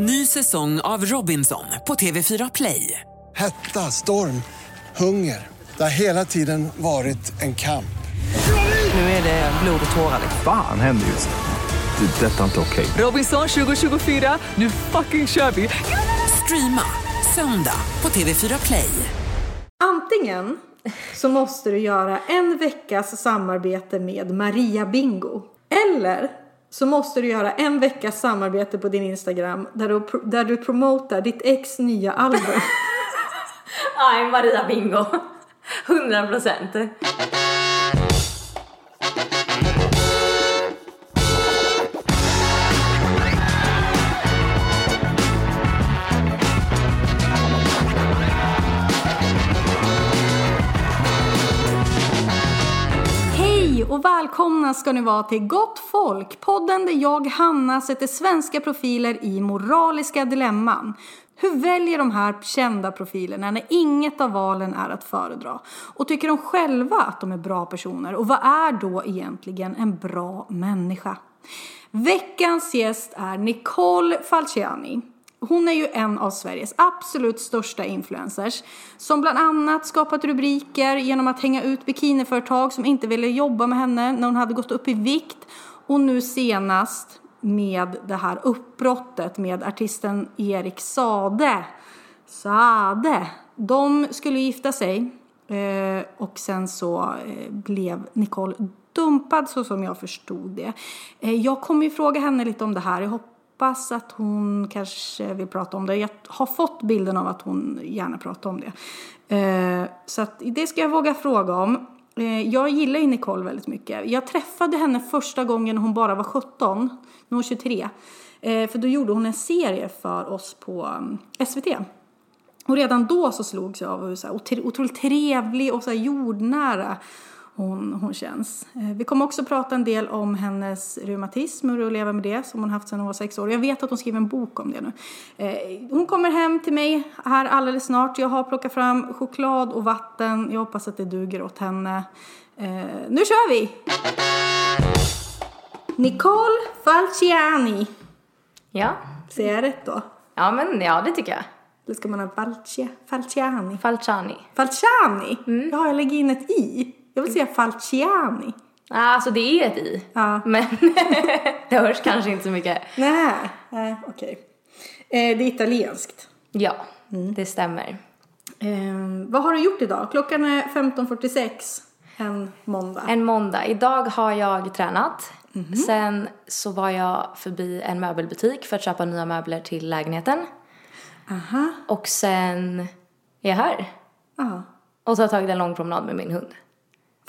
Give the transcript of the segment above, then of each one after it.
Ny säsong av Robinson på TV4 Play. Hetta, storm, hunger. Det har hela tiden varit en kamp. Nu är det blod och tårar. Fan händer just nu. Det. Detta är inte okej. Robinson 2024, nu fucking kör vi! Streama söndag på TV4 Play. Antingen så måste du göra en veckas samarbete med Maria Bingo. Eller så måste du göra en veckas samarbete på din Instagram där du, där du promotar ditt ex nya album. Nej, Maria Bingo. 100 procent. Och välkomna ska ni vara till Gott Folk, podden där jag, Hanna, sätter svenska profiler i moraliska dilemman. Hur väljer de här kända profilerna när inget av valen är att föredra? Och tycker de själva att de är bra personer? Och vad är då egentligen en bra människa? Veckans gäst är Nicole Falciani. Hon är ju en av Sveriges absolut största influencers som bland annat skapat rubriker genom att hänga ut bikiniföretag som inte ville jobba med henne när hon hade gått upp i vikt och nu senast med det här uppbrottet med artisten Erik Sade. Sade. De skulle gifta sig eh, och sen så eh, blev Nicole dumpad så som jag förstod det. Eh, jag kommer ju fråga henne lite om det här. Jag hoppas att hon kanske vill prata om det. Jag har fått bilden av att hon gärna pratar om det. Eh, så att det ska jag våga fråga om. Eh, jag gillar ju Nicole väldigt mycket. Jag träffade henne första gången hon bara var 17, nu är hon 23. Eh, för då gjorde hon en serie för oss på mm, SVT. Och redan då så slogs jag av hur otroligt trevlig och så här jordnära hon, hon känns. Eh, Vi kommer också prata en del om hennes reumatism och hur att leva med det som hon haft sedan hon var sex år. Jag vet att hon skriver en bok om det nu. Eh, Hon kommer hem till mig här alldeles snart. Jag har plockat fram choklad och vatten. Jag hoppas att det duger åt henne. Eh, Nu kör vi! Nicole Falciani. Ja. Säger jag rätt då? Ja, men ja, det tycker jag. Eller ska man ha Falcia, Falciani? Falciani. Falciani? Ja, jag lägger in ett i. Jag vill säga Falciani. Ah, Alltså det är ett i. Ja. Men det hörs kanske inte så mycket. Nej, nej okej. Eh, det är italienskt. Ja, det stämmer. Eh, vad har du gjort idag? Klockan är 15.46 en måndag. En måndag. Idag har jag tränat. Sen så var jag förbi en möbelbutik för att köpa nya möbler till lägenheten. Aha. Och sen är jag här. Ja. Och så har jag tagit en lång promenad med min hund.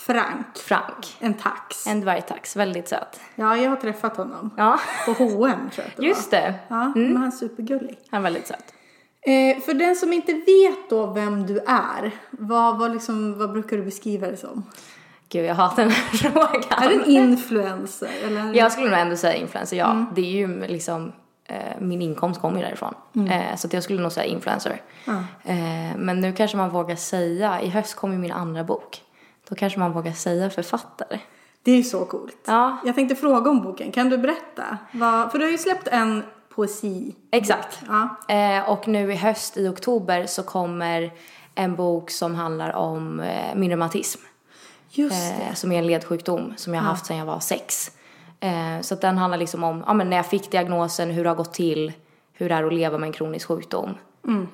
Frank. Frank. En tax. En dvärgtax. Väldigt söt. Ja, jag har träffat honom. Ja, På H&M tror jag att det just var. det. Ja, men han är supergullig. Han är väldigt söt. Eh, för den som inte vet då vem du är, vad, vad, liksom, vad brukar du beskriva det som? Gud, jag hatar den här frågan. Är du en influencer? Eller? Jag skulle nog ändå säga influencer, ja. Det är ju liksom, eh, min inkomst kommer ju därifrån. Eh, så jag skulle nog säga influencer. Eh, men nu kanske man vågar säga, i höst kommer min andra bok. Då kanske man vågar säga författare. Det är ju så coolt. Ja. Jag tänkte fråga om boken. Kan du berätta? Vad, för du har ju släppt en poesi. Exakt. Ja. Eh, och nu i höst i oktober så kommer en bok som handlar om eh, min reumatism. Just det. Eh, som är en ledsjukdom som jag har haft sedan jag var sex. Eh, så den handlar liksom om, ja men när jag fick diagnosen, hur det har gått till, hur det är att leva med en kronisk sjukdom.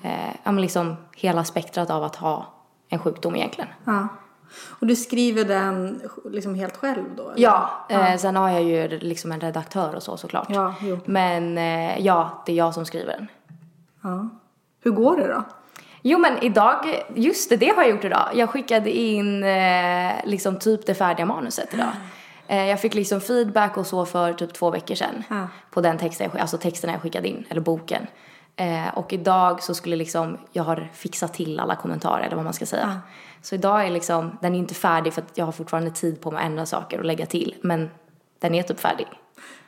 Eh, ja men liksom hela spektrat av att ha en sjukdom egentligen. Ja. Och du skriver den liksom helt själv då? eller? Ja, eh, sen har jag ju liksom en redaktör och så såklart. Ja, jo. Men eh, ja, det är jag som skriver den. ja. Hur går det då? Jo men idag, just det, det har jag gjort idag. Jag skickade in eh, liksom typ det färdiga manuset idag. Eh, jag fick liksom feedback och så för typ två veckor sedan. Ja. På den texten, jag, alltså texten jag skickade in, eller boken. Eh, och idag så skulle liksom, jag har fixat till alla kommentarer eller vad man ska säga. Så idag är liksom, den är inte färdig för att jag har fortfarande tid på mig att ändra saker och lägga till. Men den är typ färdig.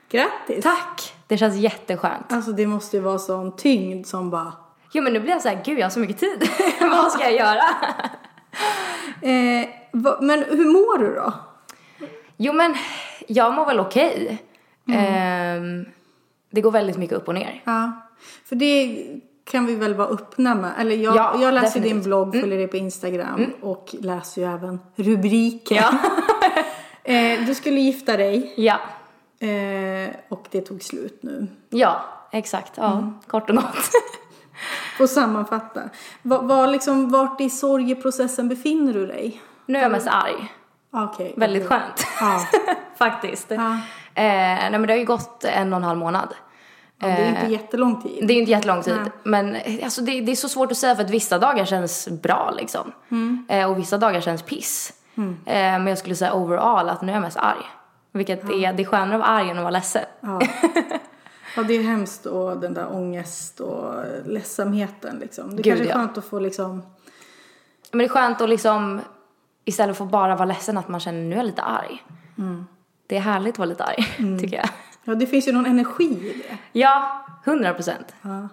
Grattis! Tack! Det känns jätteskönt. Alltså det måste ju vara sån tyngd som bara... Jo men nu blir jag så här, gud jag har så mycket tid. vad ska jag göra? Eh, va, men hur mår du då? Jo men jag mår väl okej. Ehm, det går väldigt mycket upp och ner. Ja. För det kan vi väl vara öppna med. Eller jag, Ja, jag läser ju din definitivt. blogg, följer dig på Instagram och läser ju även rubriker. Ja. eh, du skulle gifta dig Ja. eh, och det tog slut nu. Ja, exakt. Ja, kort och gott. Får sammanfatta. Var, var liksom, vart i sorgeprocessen befinner du dig? nu är jag mest arg. Okej. Väldigt okej. skönt. Ja. Faktiskt. Ja. Eh, nej men det har ju gått en och en halv månad. Ja, det är inte Eh, jättelång tid. Det är inte jättelång tid. Nej. Men alltså, det, det är så svårt att säga för att vissa dagar känns bra liksom. Mm. Eh, och vissa dagar känns piss. Eh, men jag skulle säga overall att nu är jag mest arg. Vilket är, det är skönare att vara arg än att vara ledsen. Ja. ja, det är hemskt och den där ångest och ledsamheten liksom. Det Gud, kanske är ja. skönt att få liksom, Men det är skönt att liksom istället för att bara vara ledsen att man känner nu är jag lite arg. Mm. Det är härligt att vara lite arg, tycker jag. Ja det finns ju någon energi i det. Ja, hundra procent. Ja.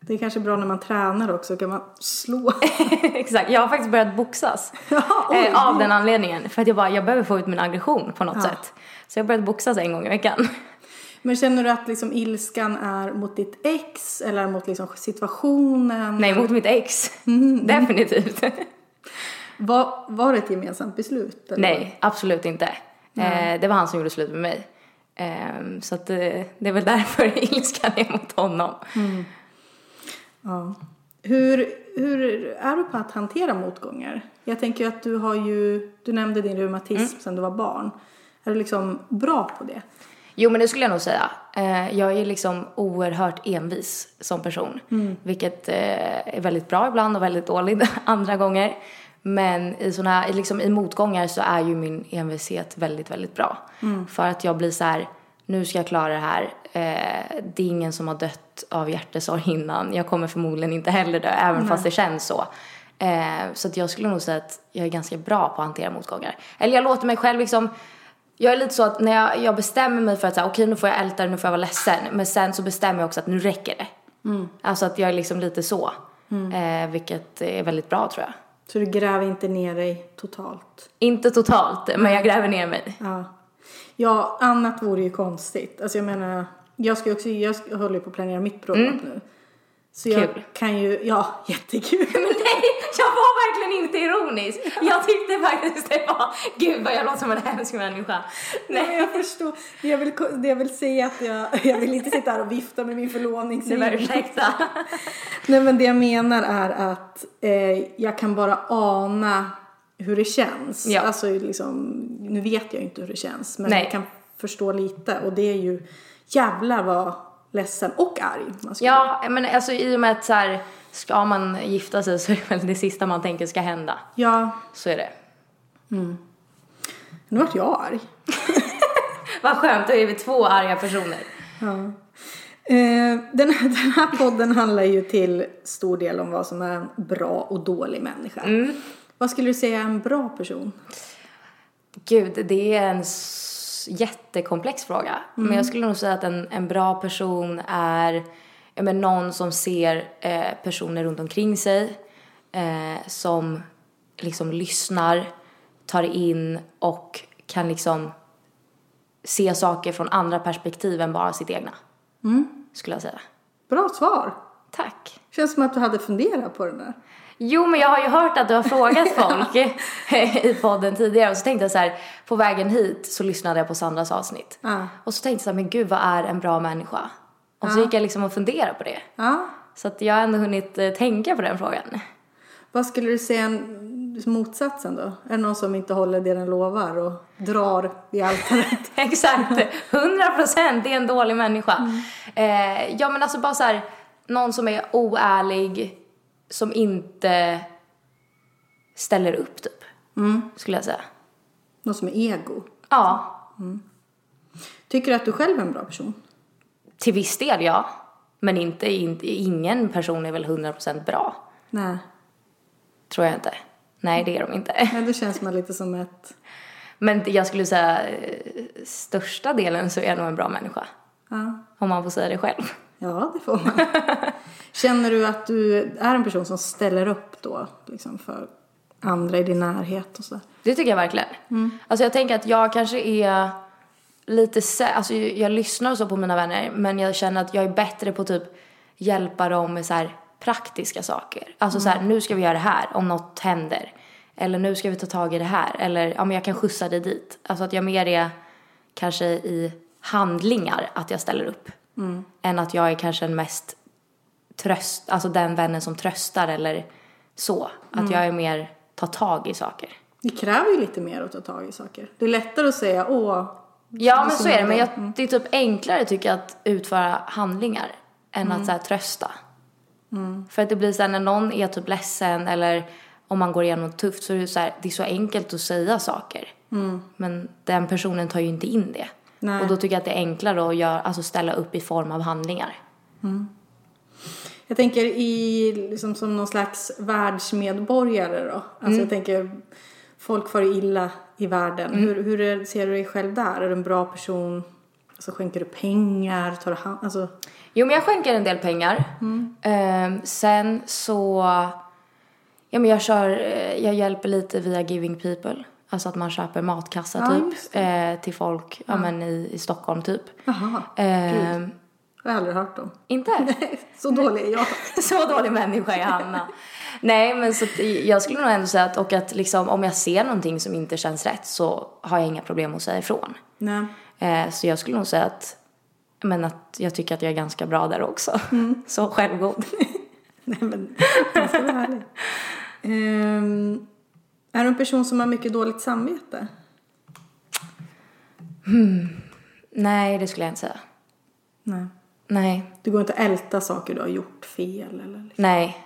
Det är kanske bra när man tränar också, kan man slå. Exakt, jag har faktiskt börjat boxas. Ja, eh, av den anledningen. För att jag bara, jag behöver få ut min aggression på något Ja. sätt. Så jag har börjat boxas en gång i veckan. Men känner du att liksom ilskan är mot ditt ex eller mot liksom situationen? Nej, mot mitt ex. Mm. Definitivt. Var, var det ett gemensamt beslut? Eller? Nej, absolut inte. Eh, det var han som gjorde slut med mig. Eh, så att, eh, det är väl därför ilskan är mot honom. Ja. Hur, hur är du på att hantera motgångar? Jag tänker att du har ju, du nämnde din reumatism Mm. sedan du var barn. Är du liksom bra på det? Jo, men det skulle jag nog säga. Eh, jag är liksom oerhört envis som person. Vilket eh, är väldigt bra ibland och väldigt dåligt andra gånger. Men i, såna, här- liksom, i motgångar så är ju min envishet väldigt, väldigt bra. För att jag blir så här, nu ska jag klara det här. Eh, det är ingen som har dött av hjärtesorg innan. Jag kommer förmodligen inte heller dö, även fast det känns så. Eh, så att jag skulle nog säga att jag är ganska bra på att hantera motgångar. Eller jag låter mig själv liksom jag är lite så att när jag, jag bestämmer mig för att säga okej nu får jag älta det, nu får jag vara ledsen. Men sen så bestämmer jag också att nu räcker det. Alltså att jag är liksom lite så. Eh, vilket är väldigt bra tror jag. Så du gräver inte ner dig totalt? Inte totalt, men jag gräver ner mig. Ja. Ja, annat vore ju konstigt. Alltså jag menar, jag ska också, jag håller ju på att planera mitt bröllop nu. Så jag Kul. kan ju, ja, jättekul. Men nej, jag var verkligen inte ironisk. Jag tyckte faktiskt det var, gud vad jag låter som en hemsk människa. Nej, Nej, jag förstår. Det jag vill, det jag vill säga att jag, jag vill inte sitta här och vifta med min det var förlovningsring. ursäkta. Nej men det jag menar är att eh, jag kan bara ana hur det känns. Ja. Alltså liksom, nu vet jag ju inte hur det känns men Nej. jag kan förstå lite och det är ju jävlar vad ledsen och arg Ja, men alltså i och med att så här, ska man gifta sig så är det väl det sista man tänker ska hända. Ja, Så är det. nu vart jag arg. Vad skönt, då är vi två arga personer. Eh, den, här, den här podden handlar ju till stor del om vad som är en bra och dålig människa. Vad skulle du säga är en bra person? Gud, det är en jättekomplex fråga. Men jag skulle nog säga att en, en bra person är men någon som ser eh, personer runt omkring sig. Eh, som liksom lyssnar, tar in och kan liksom se saker från andra perspektiv än bara sitt egna. Skulle jag säga. Bra svar. Tack. Känns som att du hade funderat på den där. Jo, men jag har ju hört att du har frågat folk i podden tidigare och så tänkte jag så här, på vägen hit så lyssnade jag på Sandras avsnitt. Ja. Och så tänkte jag så här, men gud vad är en bra människa? Och så gick jag liksom och funderade på det. Ja. Så att jag har ändå hunnit eh, tänka på den frågan. Vad skulle du säga en, motsatsen då? Är det någon som inte håller det den lovar och drar i altaret? Exakt, 100 procent, det är en dålig människa. Eh, ja men alltså bara så här, någon som är oärlig, som inte ställer upp typ. Skulle jag säga. någon som är ego? Ja, Tycker du att du själv är en bra person? Till viss del, ja. Men inte, inte, ingen person är väl 100% bra. Nej. Tror jag inte. Nej, det är de inte. Men det känns man lite som ett... Men jag skulle säga eh, största delen så är jag nog en bra människa. Ja, Om man får säga det själv. Ja det får man. Känner du att du är en person som ställer upp då? Liksom för andra i din närhet och så? Det tycker jag verkligen. Alltså jag tänker att jag kanske är lite, sä- alltså jag lyssnar och så på mina vänner men jag känner att jag är bättre på typ hjälpa dem med så här praktiska saker. Alltså så här, nu ska vi göra det här om något händer. Eller nu ska vi ta tag i det här. Eller ja, men jag kan skjutsa dig dit. Alltså att jag mer är kanske i handlingar att jag ställer upp. Än att jag är kanske den mest tröst, alltså den vännen som tröstar eller så. Att jag är mer ta tag i saker. Det kräver ju lite mer att ta tag i saker. Det är lättare att säga åh. Ja men så är det, men jag, Mm. det är typ enklare tycker jag att utföra handlingar än att så här, trösta. För att det blir så här, när någon är typ ledsen eller om man går igenom något tufft så är det så här, det är så enkelt att säga saker. Men den personen tar ju inte in det. Nej. Och då tycker jag att det är enklare att göra, alltså ställa upp i form av handlingar. Jag tänker i, liksom som någon slags världsmedborgare då. Alltså jag tänker, folk far illa i världen. Hur, hur är, ser du dig själv där? Är du en bra person? Alltså skänker du pengar? Tar du hand, alltså, Jo, men jag skänker en del pengar. Ehm, sen så... Ja, men jag kör... eh, Jag hjälper lite via Giving People. Alltså att man köper matkassa Ja, typ eh, till folk ja. men i, i Stockholm typ. Jaha, Ehm, jag har aldrig hört om. inte? Så dålig är jag. så dålig människa är Hanna. Nej, men så jag skulle nog ändå säga att, och att liksom, om jag ser någonting som inte känns rätt så har jag inga problem att säga ifrån. Nej. Eh, så jag skulle nog säga att, men att jag tycker att jag är ganska bra där också. så självgod. Nej men, ska vara ärlig. Är du en person som har mycket dåligt samvete? Nej, det skulle jag inte säga. Nej. Nej, Du går inte att älta saker du har gjort fel eller liksom. nej.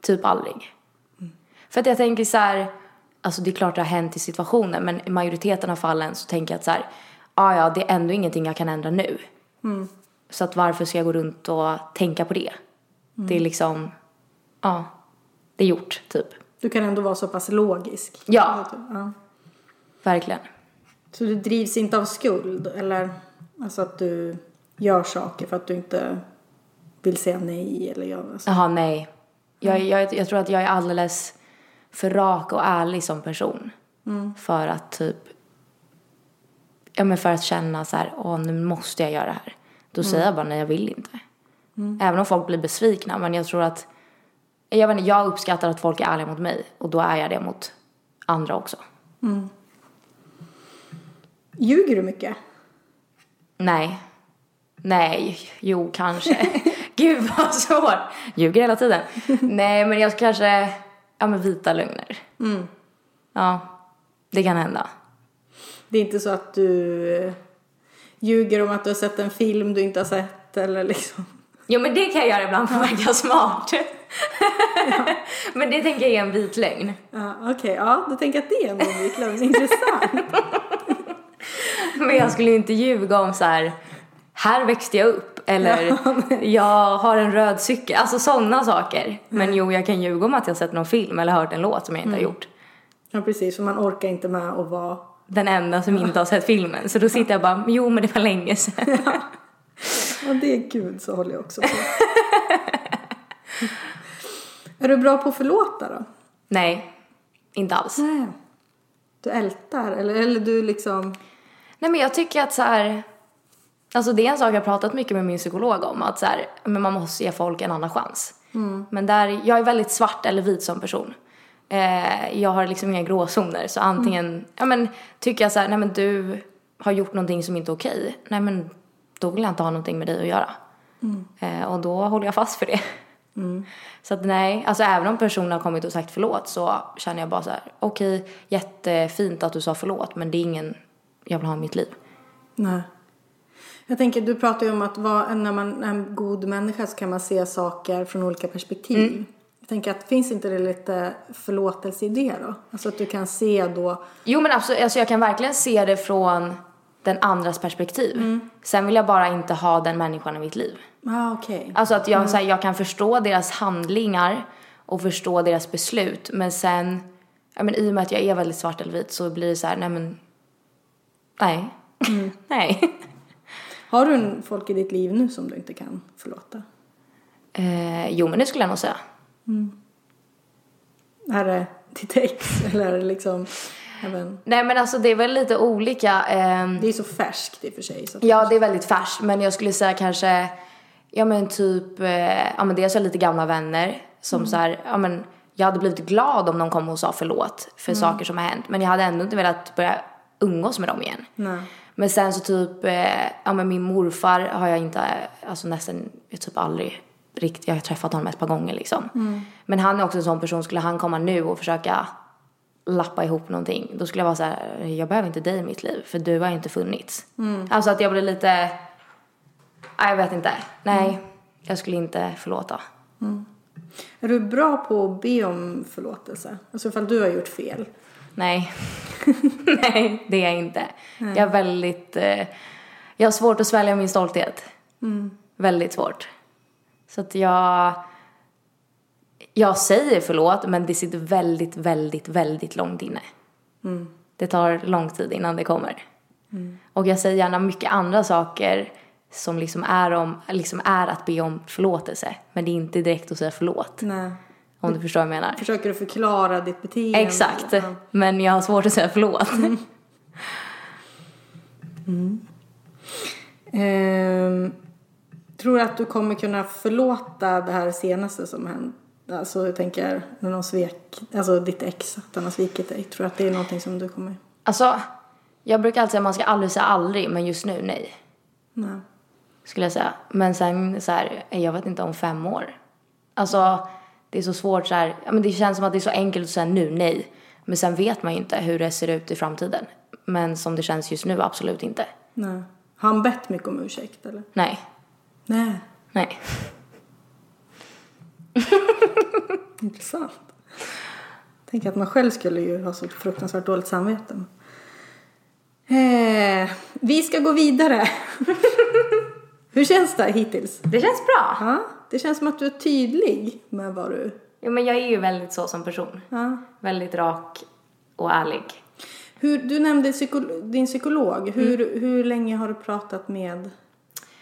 Typ aldrig. För att jag tänker så här, alltså det är klart det har hänt i situationen, men i majoriteten av fallen så tänker jag att så här, ah, ja, det är ändå ingenting jag kan ändra nu. Så att varför ska jag gå runt och tänka på det? Det är liksom, ja, det är gjort, typ. Du kan ändå vara så pass logisk. Ja. ja. Verkligen. Så du drivs inte av skuld eller alltså att du gör saker för att du inte vill säga nej eller gör alltså. Jaha, nej. Jag, jag, jag tror att jag är alldeles för rak och ärlig som person. För att typ, ja men för att känna så här, åh nu måste jag göra det här. Då säger jag bara nej, jag vill inte. Även om folk blir besvikna, men jag tror att, jag vet inte, jag uppskattar att folk är ärliga mot mig och då är jag det mot andra också. Ljuger du mycket? Nej. Nej, jo kanske. Gud vad svårt. Ljuger hela tiden. Nej men jag kanske, ja men vita lögner. Ja, det kan hända. Det är inte så att du eh, ljuger om att du har sett en film du inte har sett eller liksom. Jo men det kan jag göra ibland för att verka smart. men det tänker jag är en vit lögn. Ja, Okej, ja, du tänker att det är en vit lögn. Intressant. Men jag skulle ju inte ljuga om så här. Här växte jag upp eller jag har en röd cykel. Alltså sådana saker. Men jo, jag kan ljuga om att jag sett någon film eller hört en låt som jag inte har gjort. Ja, precis, för man orkar inte med att vara Den enda som inte har sett filmen. Så då sitter jag bara, jo men det var länge sedan. Ja, det är gud så håller jag också på. är du bra på att förlåta då? Nej, inte alls. Nej. Du ältar eller, eller du liksom... Nej men jag tycker att så här, alltså det är en sak jag har pratat mycket med min psykolog om att så här, men man måste ge folk en andra chans. Men där, jag är väldigt svart eller vit som person. Eh, jag har liksom inga gråzoner så antingen, ja men tycker jag så här, nej men du har gjort någonting som inte är okej, nej men då vill jag inte ha någonting med dig att göra. Eh, och då håller jag fast för det. Så att nej, alltså även om personen har kommit och sagt förlåt så känner jag bara så här, okej, jättefint att du sa förlåt men det är ingen jag vill ha i mitt liv. Nej. Jag tänker, du pratar ju om att vara, när man är en god människa så kan man se saker från olika perspektiv. Jag tänker att finns inte det lite förlåtelse i det då? Alltså att du kan se då, Jo men absolut, alltså jag kan verkligen se det från den andras perspektiv. Sen vill jag bara inte ha den människan i mitt liv. Ah okej. Alltså att jag, så här, jag kan förstå deras handlingar och förstå deras beslut men sen, ja men i och med att jag är väldigt svart eller vit så blir det så här, nej men, nej. nej. Har du en folk i ditt liv nu som du inte kan förlåta? Eh, jo men det skulle jag nog säga. Är det ditt ex eller är det liksom, även, Nej men alltså det är väl lite olika. ehm, det är så färskt i och för sig. Så Ja, det är väldigt färskt, men jag skulle säga kanske Ja men typ, eh, ja men dels lite gamla vänner som så här, ja men jag hade blivit glad om någon kom och sa förlåt för saker som har hänt. Men jag hade ändå inte velat börja umgås med dem igen. Nej. Men sen så typ, eh, ja men min morfar har jag inte, alltså nästan, jag typ aldrig riktigt, jag har träffat honom ett par gånger liksom. Men han är också en sån person, skulle han komma nu och försöka lappa ihop någonting, då skulle jag vara så här, jag behöver inte dig i mitt liv, för du har inte funnits. Alltså att jag blir lite, jag vet inte, nej, jag skulle inte förlåta. Är du bra på att be om förlåtelse? Alltså ifall du har gjort fel. Nej. Nej, det är jag inte. Jag är väldigt... Eh, jag har svårt att svälja min stolthet. Väldigt svårt. Så att jag... Jag säger förlåt, men det sitter väldigt, väldigt, väldigt långt inne. Det tar lång tid innan det kommer. Och jag säger gärna mycket andra saker som liksom är, om, liksom är att be om förlåtelse. Men det är inte direkt att säga förlåt. Nej. Om du förstår vad jag menar. Försöker du förklara ditt beteende? Exakt. Ja. Men jag har svårt att säga förlåt. Ehm, tror du att du kommer kunna förlåta det här senaste som hände? Alltså jag tänker när någon svek, alltså ditt ex, att han har svikit dig. Tror du att det är någonting som du kommer... Alltså, jag brukar alltid säga att man ska aldrig säga aldrig, men just nu nej. Nej. Skulle jag säga. Men sen så här, jag vet inte om fem år. Alltså, det är så svårt så här, ja men det känns som att det är så enkelt att säga nu nej. Men sen vet man ju inte hur det ser ut i framtiden. Men som det känns just nu, absolut inte. Nej. Har han bett mycket om ursäkt eller? Nej, Nej. nej. Intressant. Tänk att man själv skulle ju ha så fruktansvärt dåligt samvete. Eh, vi ska gå vidare. Hur känns det hittills? Det känns bra. Ja, det känns som att du är tydlig med vad du... Jo men jag är ju väldigt så som person. Ja. Väldigt rak och ärlig. Hur, du nämnde psyko- din psykolog. Hur, hur länge har du pratat med...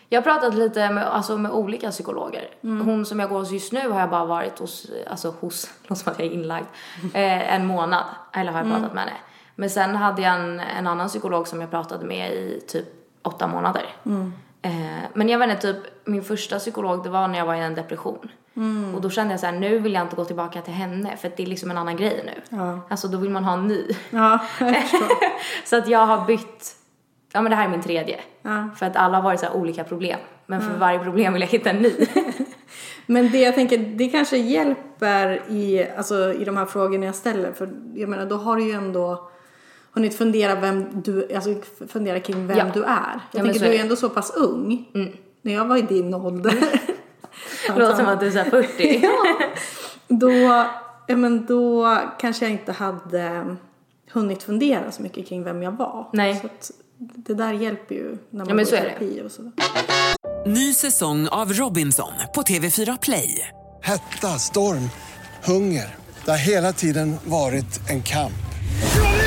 Jag har pratat lite med, alltså med olika psykologer. Hon som jag går hos just nu har jag bara varit hos, alltså hos, låter som att jag är inlagd, eh, en månad. Eller har jag pratat med henne. Men sen hade jag en, en annan psykolog som jag pratade med i typ åtta månader. Eh, men jag vet inte, typ min första psykolog det var när jag var i en depression. Och då kände jag så här, nu vill jag inte gå tillbaka till henne för att det är liksom en annan grej nu. Ja. Alltså då vill man ha en ny. Ja. Så att jag har bytt, ja men det här är min tredje. Ja. För att alla har varit så olika problem. Men för varje problem vill jag hitta en ny. Men det jag tänker, det kanske hjälper i, alltså, i de här frågorna jag ställer. För jag menar, då har du ju ändå hunnit fundera, vem du, alltså, fundera kring vem Ja. du är. Jag men tänker, så du är ändå så pass ung. När jag var i din ålder. Det låter som att du är så här 40. då, ja, men då kanske jag inte hade hunnit fundera så mycket kring vem jag var. Nej. Så att det där hjälper ju när man Ja, går så i terapi och sådär. Ny säsong av Robinson på TV4 Play. Hetta, storm, hunger. Det har hela tiden varit en kamp.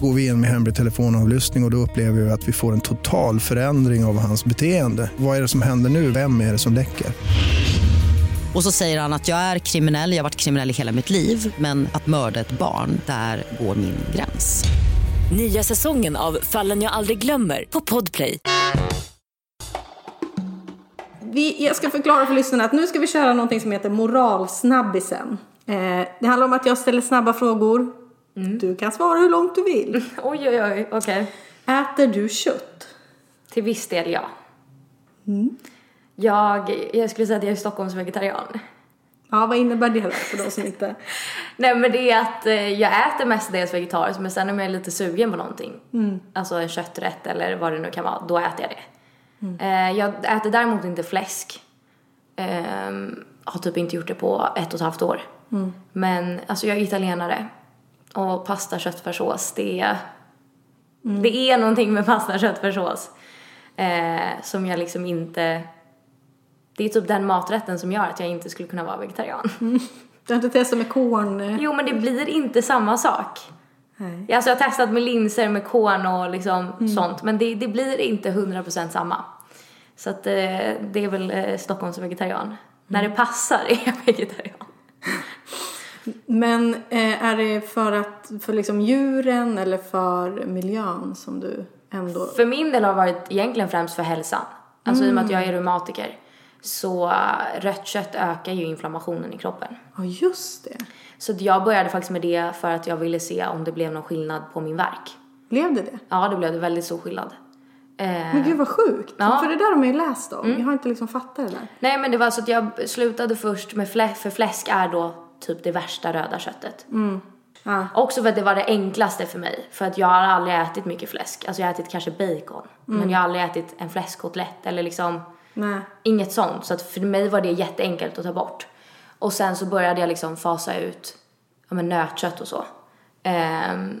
Går vi in med hemlig telefonavlyssning och, och då upplever vi att vi får en total förändring av hans beteende. Vad är det som händer nu? Vem är det som läcker? Och så säger han att jag är kriminell, jag har varit kriminell i hela mitt liv men att mörda ett barn, där går min gräns. Nya säsongen av Fallen jag aldrig glömmer på Podplay. Vi, jag ska förklara för lyssnarna att nu ska vi köra någonting som heter moralsnabbisen. Eh, det handlar om att jag ställer snabba frågor. Du kan svara hur långt du vill. oj, oj, oj, okej. Äter du kött? Till viss del ja. Jag, jag skulle säga att jag är Stockholms vegetarian. Ja, vad innebär det då för de som inte... Nej men det är att eh, jag äter mestadels vegetariskt men sen om jag är lite sugen på någonting, alltså en kötträtt eller vad det nu kan vara, då äter jag det. Eh, jag äter däremot inte fläsk. Ehm, har typ inte gjort det på ett och ett halvt år. Men alltså jag är italienare och pasta köttfärssås, det är, det är någonting med pasta köttfärssås eh, som jag liksom inte, det är typ den maträtten som gör att jag inte skulle kunna vara vegetarian. Du har inte testat med korn? Jo, men det blir inte samma sak. Nej. Alltså jag har testat med linser, med korn och liksom sånt. Men det, det blir inte 100% samma. Så att eh, det är väl eh, Stockholms vegetarian. När det passar är jag vegetarian. Men eh, är det för att, för liksom djuren eller för miljön som du ändå... För min del har det varit egentligen främst för hälsan. Alltså i och med att jag är reumatiker. Så eh, rött kött ökar ju inflammationen i kroppen. Ja, just det. Så jag började faktiskt med det för att jag ville se om det blev någon skillnad på min värk. Blev det det? Ja, det blev det väldigt stor skillnad. Eh, Men gud vad sjukt. Ja. Mm. För det där har man ju läst om. Jag har inte liksom fattat det där. Nej men det var så att jag slutade först med fläsk, för fläsk är då typ det värsta röda köttet. Ja. Också för att det var det enklaste för mig. För att jag har aldrig ätit mycket fläsk. Alltså jag har ätit kanske bacon. Men jag har aldrig ätit en fläskkotlett eller liksom Nej. inget sånt. Så att för mig var det jätteenkelt att ta bort. Och sen så började jag liksom fasa ut ja, men nötkött och så. Ehm,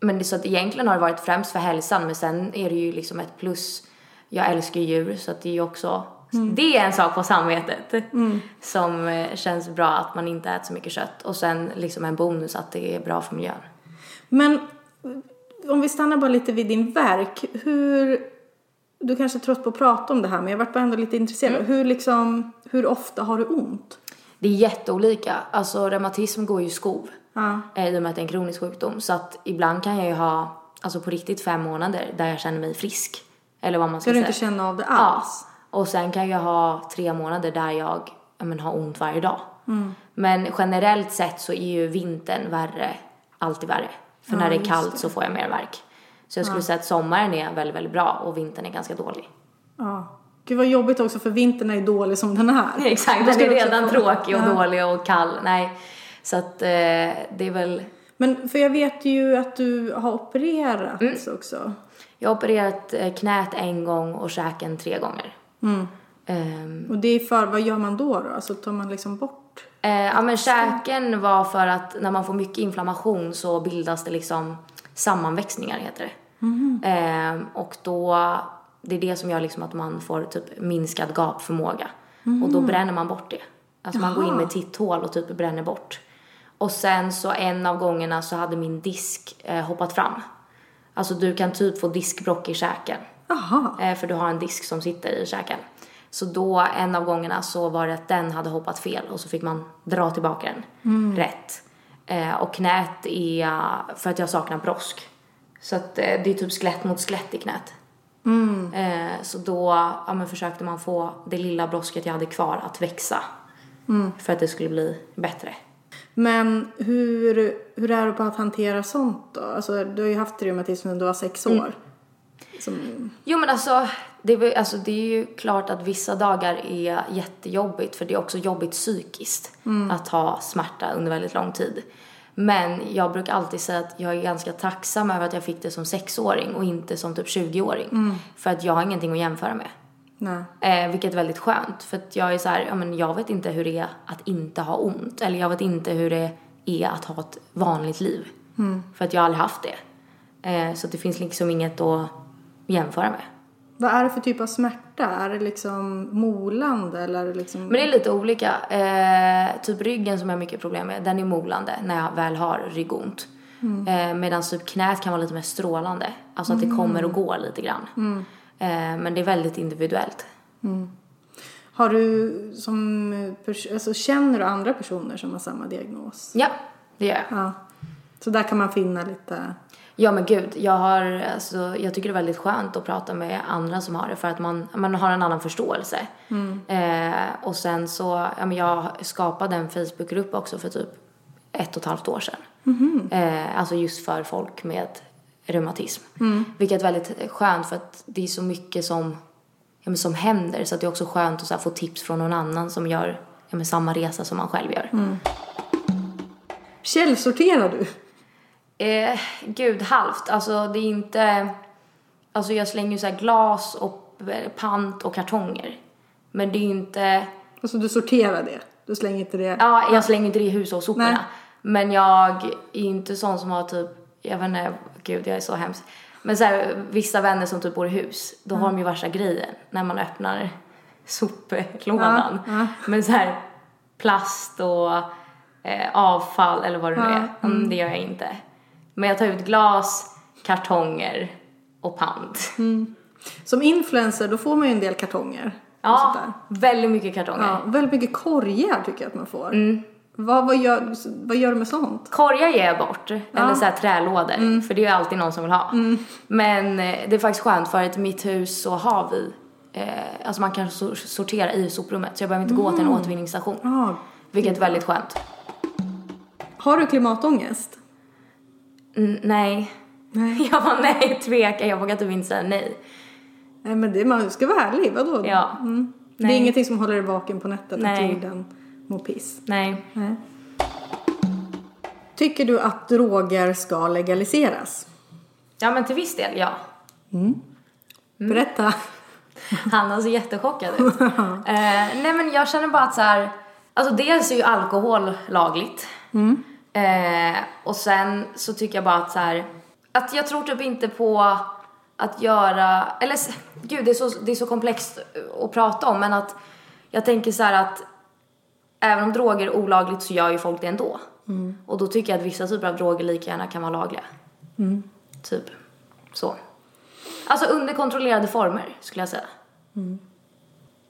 men det så att egentligen har det varit främst för hälsan men sen är det ju liksom ett plus. Jag älskar ju djur så att det är ju också det är en sak på samvetet som eh, känns bra att man inte äter så mycket kött och sen liksom en bonus att det är bra för miljön. Men om vi stannar bara lite vid din verk. Hur, du kanske är trött på att prata om det här men jag vart bara ändå lite intresserad. Mm. Hur liksom, hur ofta har du ont? Det är jätteolika. Alltså reumatism går ju i skov. Ja. eh, I och med att det är en kronisk sjukdom. Så att ibland kan jag ju ha, alltså på riktigt fem månader där jag känner mig frisk. Eller vad man ska Ska du säga. inte känna av det Ja. Och sen kan jag ha tre månader där jag ja, men, har ont varje dag. Men generellt sett så är ju vintern värre, alltid värre. För när det är kallt så får jag mer värk. Så jag skulle säga att sommaren är väldigt, väldigt bra och vintern är ganska dålig. Ja. Gud vad jobbigt också för vintern är ju dålig som den är. Exakt, den är redan få- tråkig och Ja. dålig och kall. Nej, så att eh, det är väl Men för jag vet ju att du har opererat Mm. också. Jag har opererat eh, knät en gång och käken tre gånger. Ehm, Och det är för, vad gör man då då? Alltså tar man liksom bort? eh, ja men käken var för att när man får mycket inflammation så bildas det liksom sammanväxningar heter det. Ehm, och då, det är det som gör liksom att man får typ minskad gapförmåga. Och då bränner man bort det. Alltså man går in med titthål och typ bränner bort. Och sen så en av gångerna så hade min disk eh, hoppat fram. Alltså du kan typ få diskbrock i käken. Jaha. Eh, för du har en disk som sitter i käken. Så då, en av gångerna så var det att den hade hoppat fel och så fick man dra tillbaka den rätt. Eh, och knät är för att jag saknar brosk. Så att eh, det är typ skelett mot skelett i knät. Eh, så då ja, men försökte man få det lilla brosket jag hade kvar att växa. För att det skulle bli bättre. Men hur, hur är du på att hantera sånt då? Alltså du har ju haft reumatism sedan du var sex Mm. år. Som, Jo men alltså det, alltså det är ju klart att vissa dagar är jättejobbigt för det är också jobbigt psykiskt att ha smärta under väldigt lång tid. Men jag brukar alltid säga att jag är ganska tacksam över att jag fick det som sexåring och inte som typ 20-åring. För att jag har ingenting att jämföra med. Eh, vilket är väldigt skönt för att jag är så här, ja men jag vet inte hur det är att inte ha ont. Eller jag vet inte hur det är att ha ett vanligt liv. För att jag har aldrig haft det. Eh, så det finns liksom inget att jämföra med. Vad är det för typ av smärta? Är det liksom molande eller är det liksom... Men det är lite olika. Eh, typ ryggen som jag har mycket problem med, den är molande när jag väl har ryggont. Eh, Medan typ knät kan vara lite mer strålande. Alltså att det kommer och går lite grann. Eh, men det är väldigt individuellt. Har du som alltså, känner du andra personer som har samma diagnos? Ja, det gör jag. Ja. Så där kan man finna lite... Ja men gud, jag har, alltså, jag tycker det är väldigt skönt att prata med andra som har det för att man, man har en annan förståelse. Eh, och sen så, ja men jag skapade en Facebookgrupp också för typ ett och ett halvt år sedan. Eh, alltså just för folk med reumatism. Vilket är väldigt skönt för att det är så mycket som, ja, men som händer så att det är också skönt att så här, få tips från någon annan som gör ja, men samma resa som man själv gör. Källsorterar du? Eh, gud, halvt. Alltså det är inte... Alltså jag slänger ju så här glas och eh, pant och kartonger. Men det är ju inte... Alltså du sorterar det? Du slänger inte det? Ja, jag slänger inte det i hushållssoporna. Nej. Men jag är inte sån som har typ... Jag vet inte, gud jag är så hemsk. Men så här, vissa vänner som typ bor i hus, då har de ju värsta grejen när man öppnar soplådan. Men så här plast och eh, avfall eller vad det nu är. Mm, det gör jag inte. Men jag tar ut glas, kartonger och pant. Som influencer då får man ju en del kartonger. Ja, väldigt mycket kartonger. Ja, väldigt mycket korgar tycker jag att man får. Vad, vad, gör, vad gör du med sånt? Korgar ger jag bort, eller så här trälådor, för det är ju alltid någon som vill ha. Men eh, det är faktiskt skönt för att i mitt hus så har vi, eh, alltså man kan sor- sortera i soprummet så jag behöver inte gå till en återvinningsstation. Ja. Vilket är väldigt skönt. Har du klimatångest? Mm, nej. Nej. Jag var nej, tvekar, jag vågar typ inte säga nej. Nej men det, man ska vara ärlig, vadå? Ja. Mm. Det är ingenting som håller dig vaken på nätet Nej. att jorden mår piss? Nej. Nej. Tycker du att droger ska legaliseras? Ja men till viss del, ja. Berätta. Hanna ser jättechockad ut. eh, nej men jag känner bara att så här, alltså dels är ju alkohol lagligt. Eh, och sen så tycker jag bara att så här, att jag tror typ inte på att göra, eller gud det är så, det är så komplext att prata om men att jag tänker så här att även om droger är olagligt så gör ju folk det ändå. Och då tycker jag att vissa typer av droger lika gärna kan vara lagliga. Typ så. Alltså under kontrollerade former skulle jag säga.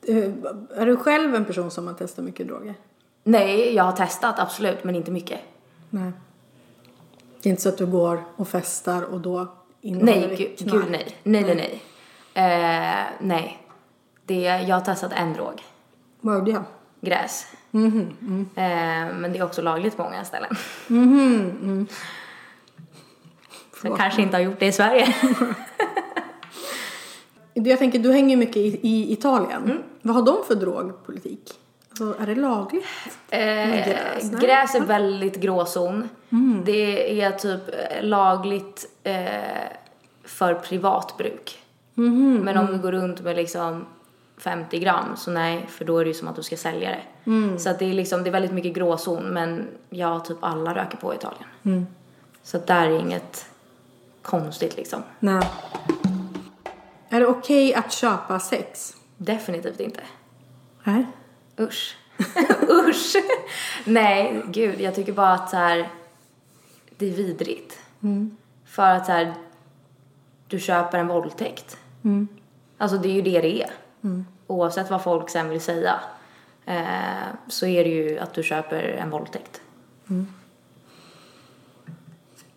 Eh, Är du själv en person som har testat mycket droger? Nej, jag har testat absolut, men inte mycket. Nej. Det är inte så att du går och festar och då innehåller Nej, det knark? gud nej. Nej, nej, nej. Eh, nej. Det, jag har testat en drog. Vad gjorde jag? Gräs. Mhm, Eh, men det är också lagligt på många ställen. Mhm, Så jag kanske inte har gjort det i Sverige. Jag tänker, du hänger mycket i, i Italien. Mm. Vad har de för drogpolitik? Alltså, är det lagligt? Eh, gräs, gräs är väldigt gråzon. Mm. Det är typ eh, lagligt eh, för privatbruk. Mhm, Men om mm. du går runt med liksom 50 gram så nej, för då är det ju som att du ska sälja det. Mm. Så att det är liksom, det är väldigt mycket gråzon men ja, typ alla röker på i Italien. Mm. Så att där är inget konstigt liksom. Nej. Är det okej att köpa sex? Definitivt inte. Nej. Usch. Usch. Nej, gud, jag tycker bara att så här, det är vidrigt. För att så här, du köper en våldtäkt. Alltså det är ju det det är. Oavsett vad folk sen vill säga eh, så är det ju att du köper en våldtäkt.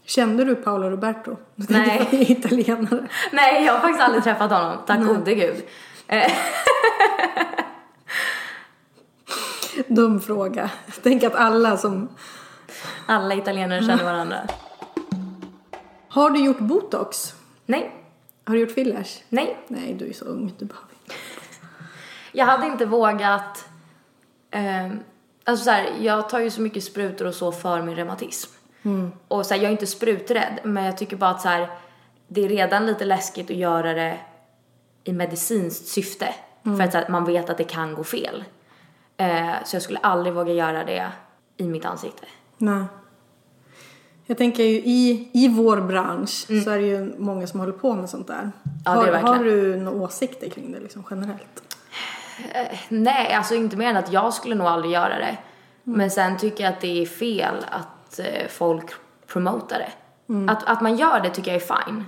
Kände du Paolo Roberto? Nej. Italienare. Nej, jag har faktiskt aldrig träffat honom. Tack gode gud. Eh, Dum fråga. Tänk att alla som... alla italienare känner varandra. Har du gjort botox? Nej, Har du gjort fillers? nej. Nej, du är så ung. Du behöver inte. Jag hade inte vågat... ehm, alltså så här, jag tar ju så mycket sprutor och så för min reumatism. Och så här, jag är inte spruträdd, men jag tycker bara att så här, det är redan lite läskigt att göra det i medicinskt syfte. För att så man vet att det kan gå fel. Eh, så jag skulle aldrig våga göra det i mitt ansikte. Nej. Jag tänker ju i, i vår bransch så är det ju många som håller på med sånt där. Mm. Ja, har, har du några åsikter kring det liksom generellt? Nej, alltså inte mer än att jag skulle nog aldrig göra det. Men sen tycker jag att det är fel att eh, folk promotar det. Att, att man gör det tycker jag är fine.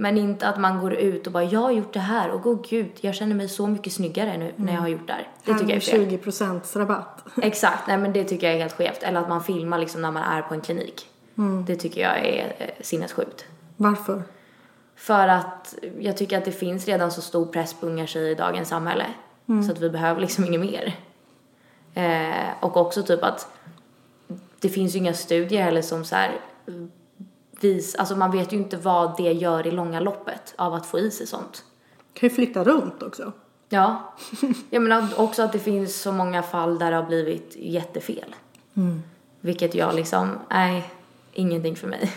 Men inte att man går ut och bara jag har gjort det här och oh, gud jag känner mig så mycket snyggare nu när jag har gjort det här. Det tycker jag är fel. 20 procents rabatt. Exakt, nej men det tycker jag är helt skevt. Eller att man filmar liksom när man är på en klinik. Det tycker jag är eh, sinnessjukt. Varför? För att jag tycker att det finns redan så stor press på unga tjejer i dagens samhälle. Så att vi behöver liksom inget mer. Eh, och också typ att det finns ju inga studier heller som så här vis, alltså man vet ju inte vad det gör i långa loppet av att få i sig sånt. Kan ju flytta runt också. Ja. Jag menar också att det finns så många fall där det har blivit jättefel. Vilket jag liksom, nej, ingenting för mig.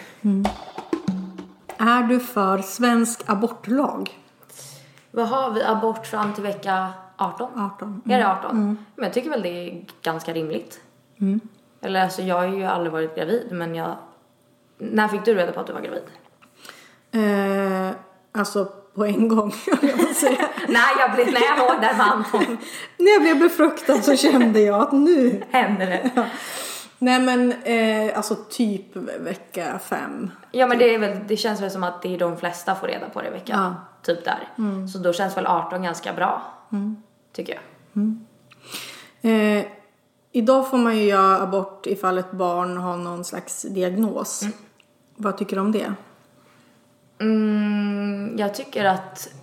Är du för svensk abortlag? Vad har vi? Abort fram till vecka 18? 18. Är det 18? Men jag tycker väl det är ganska rimligt. Eller alltså jag har ju aldrig varit gravid men jag... När fick du reda på att du var gravid? Eh, alltså på en gång, jag säga. Nej, jag blev, när jag låg där Anton När jag blev befruktad så kände jag att nu. hände det. Nej men eh, alltså typ vecka fem. Ja men det, är väl, det känns väl som att det är de flesta får reda på det i veckan. Ja. Typ där. Så då känns väl 18 ganska bra. Tycker jag. Eh, idag får man ju göra abort ifall ett barn har någon slags diagnos. Vad tycker du om det? Mm, jag tycker att...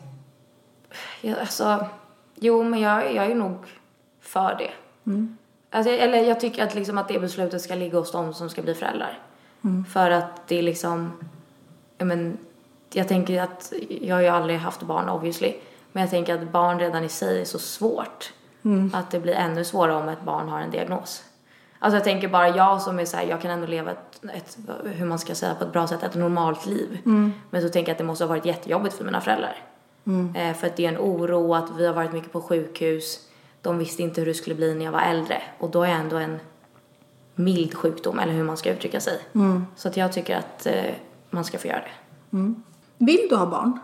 Jag, alltså, jo, men jag, jag är nog för det. Alltså, eller jag tycker att, liksom, att det beslutet ska ligga hos dem som ska bli föräldrar. För att det är liksom... Jag, men, jag tänker att... Jag har ju aldrig haft barn obviously. Men jag tänker att barn redan i sig är så svårt. Att det blir ännu svårare om ett barn har en diagnos. Alltså jag tänker bara jag som är så här, jag kan ändå leva ett, ett, hur man ska säga på ett bra sätt, ett normalt liv. Men så tänker jag att det måste ha varit jättejobbigt för mina föräldrar. Eh, för att det är en oro, att vi har varit mycket på sjukhus. De visste inte hur det skulle bli när jag var äldre. Och då är jag ändå en mild sjukdom, eller hur man ska uttrycka sig. Så att jag tycker att eh, man ska få göra det. Vill du ha barn?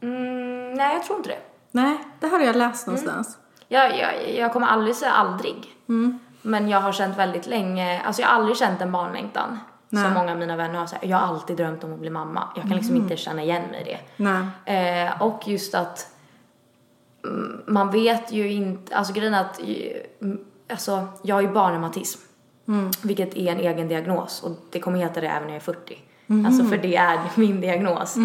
Mm, nej, jag tror inte det. Nej, det här har jag läst någonstans. Jag, jag, jag kommer aldrig säga aldrig. Men jag har känt väldigt länge, alltså jag har aldrig känt en barnlängtan. Som många av mina vänner har sagt. Jag har alltid drömt om att bli mamma. Jag kan liksom inte känna igen mig i det. Nej. Eh, och just att mm, man vet ju inte, alltså grejen är att, mm, alltså jag har ju barnreumatism. Vilket är en egen diagnos och det kommer heta det även när jag är 40. Alltså för det är min diagnos.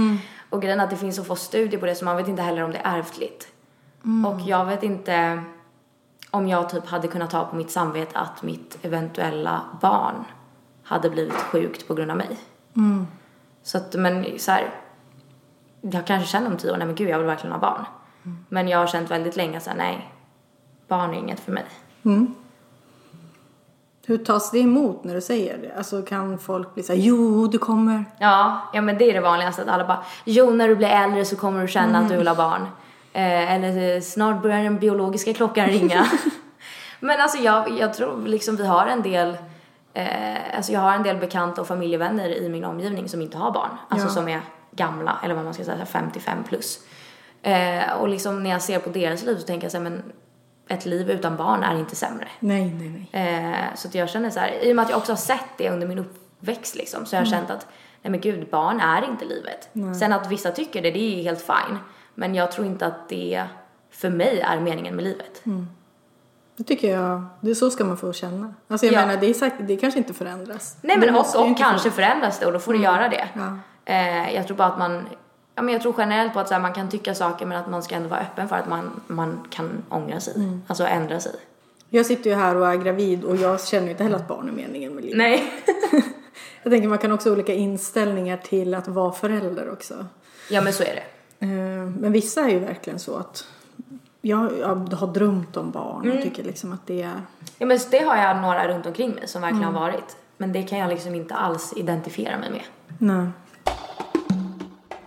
Och grejen är att det finns så få studier på det så man vet inte heller om det är ärftligt. Och jag vet inte om jag typ hade kunnat ta på mitt samvete att mitt eventuella barn hade blivit sjukt på grund av mig. Så att, men så här, jag kanske känner om tio år, nej men gud jag vill verkligen ha barn. Men jag har känt väldigt länge så här, nej, barn är inget för mig. Hur tas det emot när du säger det? Alltså kan folk bli så här, jo du kommer. Ja, ja men det är det vanligaste att alla bara, jo när du blir äldre så kommer du känna att du vill ha barn. Eh, eller snart börjar den biologiska klockan ringa. men alltså jag, jag tror liksom vi har en del, eh, alltså jag har en del bekanta och familjevänner i min omgivning som inte har barn. Alltså Ja. som är gamla, eller vad man ska säga, 55 plus. Eh, och liksom när jag ser på deras liv så tänker jag så här, men ett liv utan barn är inte sämre. Nej, nej, nej. Eh, så att jag känner så här, i och med att jag också har sett det under min uppväxt liksom, så har jag känt att nej men gud, barn är inte livet. Sen att vissa tycker det, det är helt fine. Men jag tror inte att det för mig är meningen med livet. Det tycker jag, det är så ska man få känna. Alltså jag Ja. menar det är sagt, det kanske inte förändras. Nej men och, och kanske förändras. förändras det och då får det göra det. Ja. Eh, jag tror bara att man, ja men jag tror generellt på att så här, man kan tycka saker men att man ska ändå vara öppen för att man, man kan ångra sig. Alltså ändra sig. Jag sitter ju här och är gravid och jag känner ju inte heller att barn är meningen med livet. Nej. Jag tänker man kan också ha olika inställningar till att vara förälder också. ja men så är det. Eh, Men vissa är ju verkligen så att jag, jag har drömt om barn och tycker liksom att det är... Ja men det har jag några runt omkring mig som verkligen har varit. Men det kan jag liksom inte alls identifiera mig med. Nej.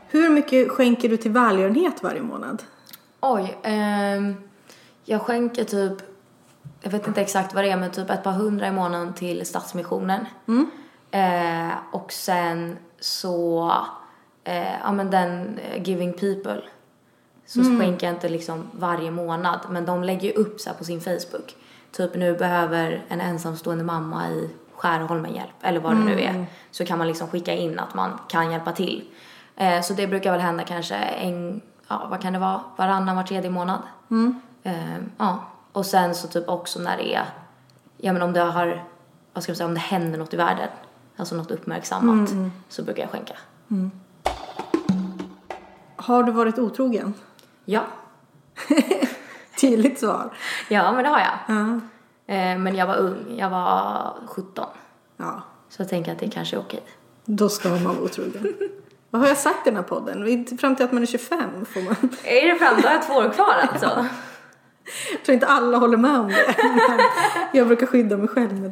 Hur mycket skänker du till välgörenhet varje månad? Oj, ehm, jag skänker typ, jag vet inte exakt vad det är, men typ ett par hundra i månaden till Stadsmissionen. Eh, och sen så, eh, ja men den eh, Giving People. Så skänker jag inte liksom varje månad, men de lägger ju upp så på sin Facebook. Typ nu behöver en ensamstående mamma i Skärholmen hjälp, eller vad det nu är. Så kan man liksom skicka in att man kan hjälpa till. Eh, så det brukar väl hända kanske en, ja vad kan det vara, varannan, var tredje månad. Eh, ja, och sen så typ också när det är, ja men om det har, vad ska man säga, om det händer något i världen, alltså något uppmärksammat, så brukar jag skänka. Har du varit otrogen? Ja, Tydligt svar. ja men det har jag. Ja. Eh, men jag var ung, jag var 17. ja. Så jag tänker att det kanske är okej. Då ska man vara otrogen. Vad har jag sagt i den här podden? Fram till att man är 25 får man... Är det fram? Då har jag två år kvar alltså. Jag tror inte alla håller med om det. Jag brukar skydda mig själv med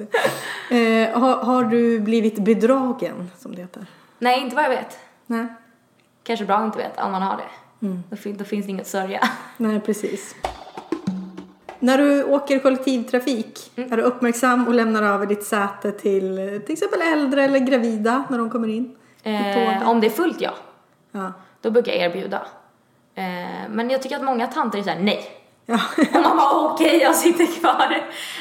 det. Eh, har, har du blivit bedragen, som det heter? Nej, inte vad jag vet. Nej. Kanske bra att inte veta om man har det. Då, fin- då finns det inget att sörja. Nej, precis. När du åker kollektivtrafik, är du uppmärksam och lämnar över ditt säte till till exempel äldre eller gravida när de kommer in? Eh, om det är fullt, ja. Ja. Då brukar jag erbjuda. Eh, men jag tycker att många tanter är såhär, nej. Ja. Och man bara, okej, jag sitter kvar.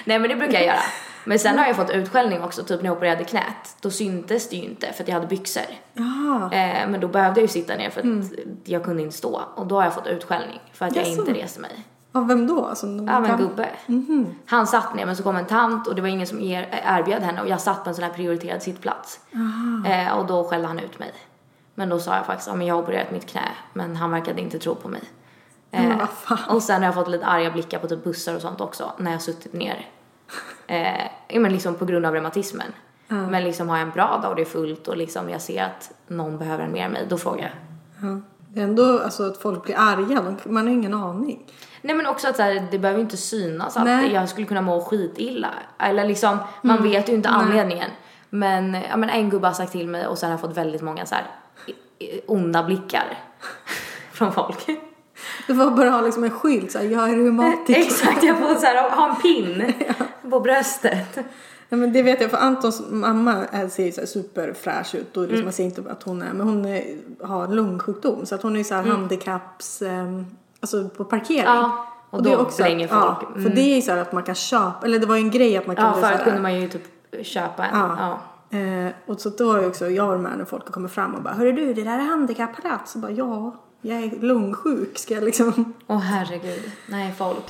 nej, men det brukar jag göra. Men sen har jag fått utskällning också, typ när jag opererade knät. Då syntes det ju inte för att jag hade byxor. Jaha. Eh, men då behövde jag ju sitta ner för att jag kunde inte stå. Och då har jag fått utskällning för att jag Jaså? inte reste mig. Av vem då? Alltså, Ja men kan- gubbe. Han satt ner men så kom en tant och det var ingen som er, erbjöd henne och jag satt på en sån här prioriterad sittplats. Eh, och då skällde han ut mig. Men då sa jag faktiskt, ja men jag har opererat mitt knä. Men han verkade inte tro på mig. Eh, och sen har jag fått lite arga blickar på typ bussar och sånt också när jag suttit ner. Eh, ja, men liksom på grund av reumatismen. Men liksom har jag en bra dag och det är fullt och liksom jag ser att någon behöver en mer mig, då frågar jag. Ja. Det är ändå alltså, att folk blir arga, man har ingen aning. Nej men också att så här, det behöver inte synas att jag skulle kunna må skitilla. Eller liksom, man vet ju inte anledningen. Men, ja, men en gubbe har sagt till mig och sen har jag fått väldigt många så här onda blickar från folk. Det var bara ha liksom en skylt såhär, jag är reumatiker. Exakt, jag får så här, ha en pin på bröstet. Ja, men det vet jag för Antons mamma är- ser ju så här superfräsch ut och liksom Mm. man ser inte att hon är, men hon är, har lungsjukdom så att hon är ju så här handikapps, ehm, alltså på parkering. Mm. Ja, och det är då blänger folk. Ja, för Mm. det är ju så här att man kan köpa, eller det var ju en grej att man Ja, kunde så förut här- kunde man ju typ köpa en. Ja. Ja. Eh, och så då har ju också jag varit med när folk har kommit fram och bara Hörru du, det där är handikappplats. Så bara ja, jag är lungsjuk. Ska jag liksom... Åh herregud, nej folk.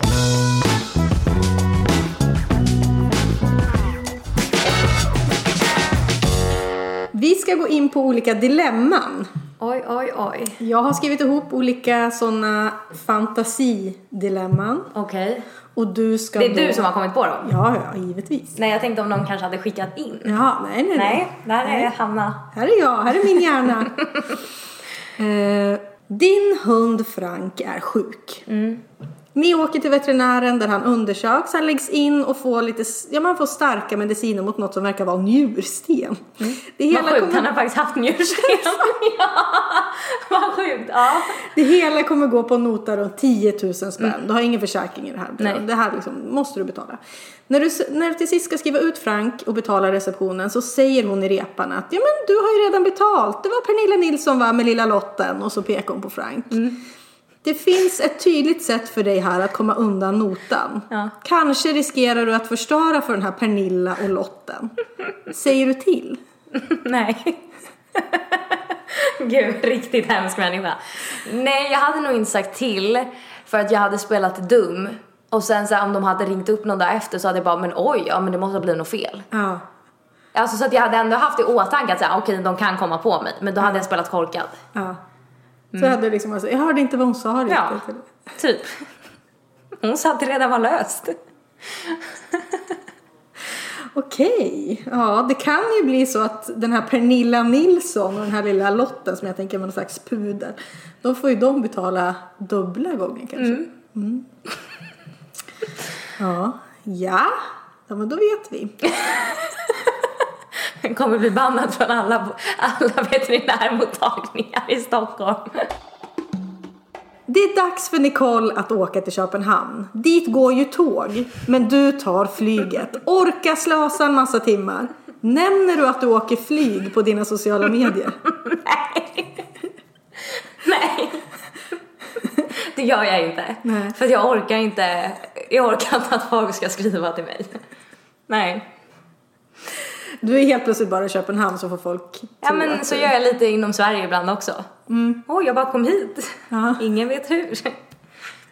Vi ska gå in på olika dilemman. Oj, oj, oj. Jag har skrivit ihop olika sådana fantasidilemman. Okej. Och du ska Det är då... du som har kommit på dem? Ja, ja, givetvis. Nej, jag tänkte om någon kanske hade skickat in. Ja, nej, nej, Nej, där är Hanna. Här är jag, här är min hjärna. eh, din hund Frank är sjuk. Mm. Ni åker till veterinären där han undersöks, han läggs in och får lite, ja man får starka mediciner mot något som verkar vara njursten. Det, Vad hela sjukt, kommer, han har faktiskt haft njursten. ja, vad sjukt. Ja. det hela kommer gå på en nota runt 10 000 spänn. Du har ingen försäkring i det här. Nej. Det här liksom, måste du betala. När du, när du till sist ska skriva ut Frank och betala receptionen så säger hon i repan att ja men du har ju redan betalt. Det var Pernilla Nilsson va med lilla lotten och så pekar hon på Frank. Det finns ett tydligt sätt för dig här att komma undan notan. Ja. Kanske riskerar du att förstöra för den här Pernilla och lotten. Säger du till? Nej. Gud, riktigt hemsk människa. Nej, jag hade nog inte sagt till för att jag hade spelat dum. Och sen så här, om de hade ringt upp någon där efter så hade jag bara, men oj, ja men det måste ha blivit något fel. Ja. Alltså så att jag hade ändå haft i åtanke att säga, okej de kan komma på mig. Men då hade jag spelat korkad. ja. Så hade liksom alltså, jag hörde inte vad hon sa riktigt. Ja, typ. Hon sa att det redan var löst. Okej, ja det kan ju bli så att den här Pernilla Nilsson och den här lilla Lotten som jag tänker var någon slags pudel. Då får ju de betala dubbla gånger kanske. Mm. Ja, ja, ja men då vet vi. Kommer bli bannad från alla, alla veterinärmottagningar i Stockholm. Det är dags för Nicole att åka till Köpenhamn. Dit går ju tåg, men du tar flyget. Orka slösa en massa timmar. Nämner du att du åker flyg på dina sociala medier? Nej. Det gör jag inte. Nej. För jag orkar inte, jag orkar inte att folk ska skriva till mig. Nej. Du är helt plötsligt bara i Köpenhamn så får folk Ja men att så gör jag lite inom Sverige ibland också. Oj, jag bara kom hit. Ja. Ingen vet hur.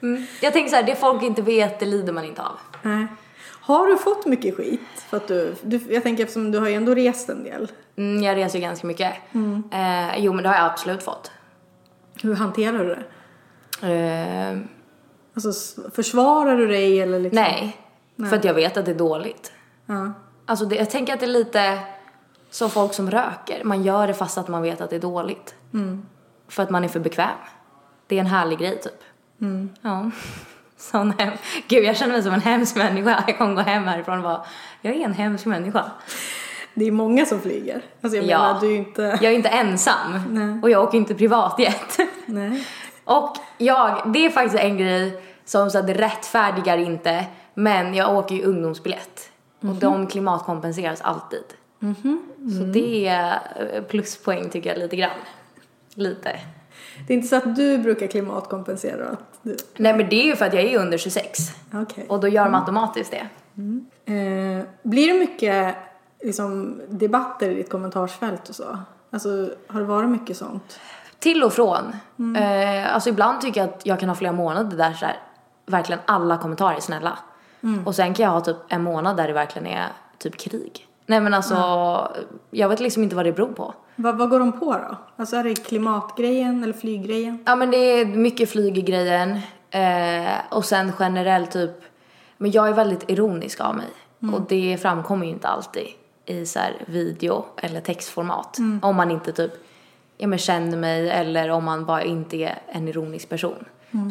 Mm. Jag tänker så här, det folk inte vet, det lider man inte av. Nej. Har du fått mycket skit? För att du, du, jag tänker eftersom du har ju ändå rest en del. Mm, jag reser ju ganska mycket. Eh, jo men det har jag absolut fått. Hur hanterar du det? Eh, Alltså försvarar du dig eller liksom? nej, för att jag vet att det är dåligt. Ja. Alltså det, jag tänker att det är lite som folk som röker. Man gör det fast att man vet att det är dåligt. För att man är för bekväm. Det är en härlig grej typ. Ja. Sån hem. Gud jag känner mig som en hemsk människa. Jag kommer gå hem härifrån och bara, jag är en hemsk människa. Det är många som flyger. Alltså jag Ja. menar du är inte... Jag är inte ensam. Nej. Och jag åker inte privatjet. Nej. Och jag, det är faktiskt en grej som så att det rättfärdigar inte, men jag åker ju ungdomsbiljett. Och de klimatkompenseras alltid. Så det är eh, pluspoäng tycker jag lite grann. Lite. Det är inte så att du brukar klimatkompensera? Att du... Nej men det är ju för att jag är under 26. Okej. Och då gör de automatiskt det. Eh, blir det mycket liksom, debatter i ditt kommentarsfält och så? Alltså, har det varit mycket sånt? Till och från. Eh, alltså ibland tycker jag att jag kan ha flera månader där så här, verkligen alla kommentarer är snälla. Och sen kan jag ha typ en månad där det verkligen är typ krig. Nej men alltså, jag vet liksom inte vad det beror på. Vad, vad går de på då? Alltså är det klimatgrejen eller flyggrejen? Ja men det är mycket flyggrejen eh, och sen generellt typ, men jag är väldigt ironisk av mig och det framkommer ju inte alltid i så här video eller textformat om man inte typ ja, men känner mig eller om man bara inte är en ironisk person.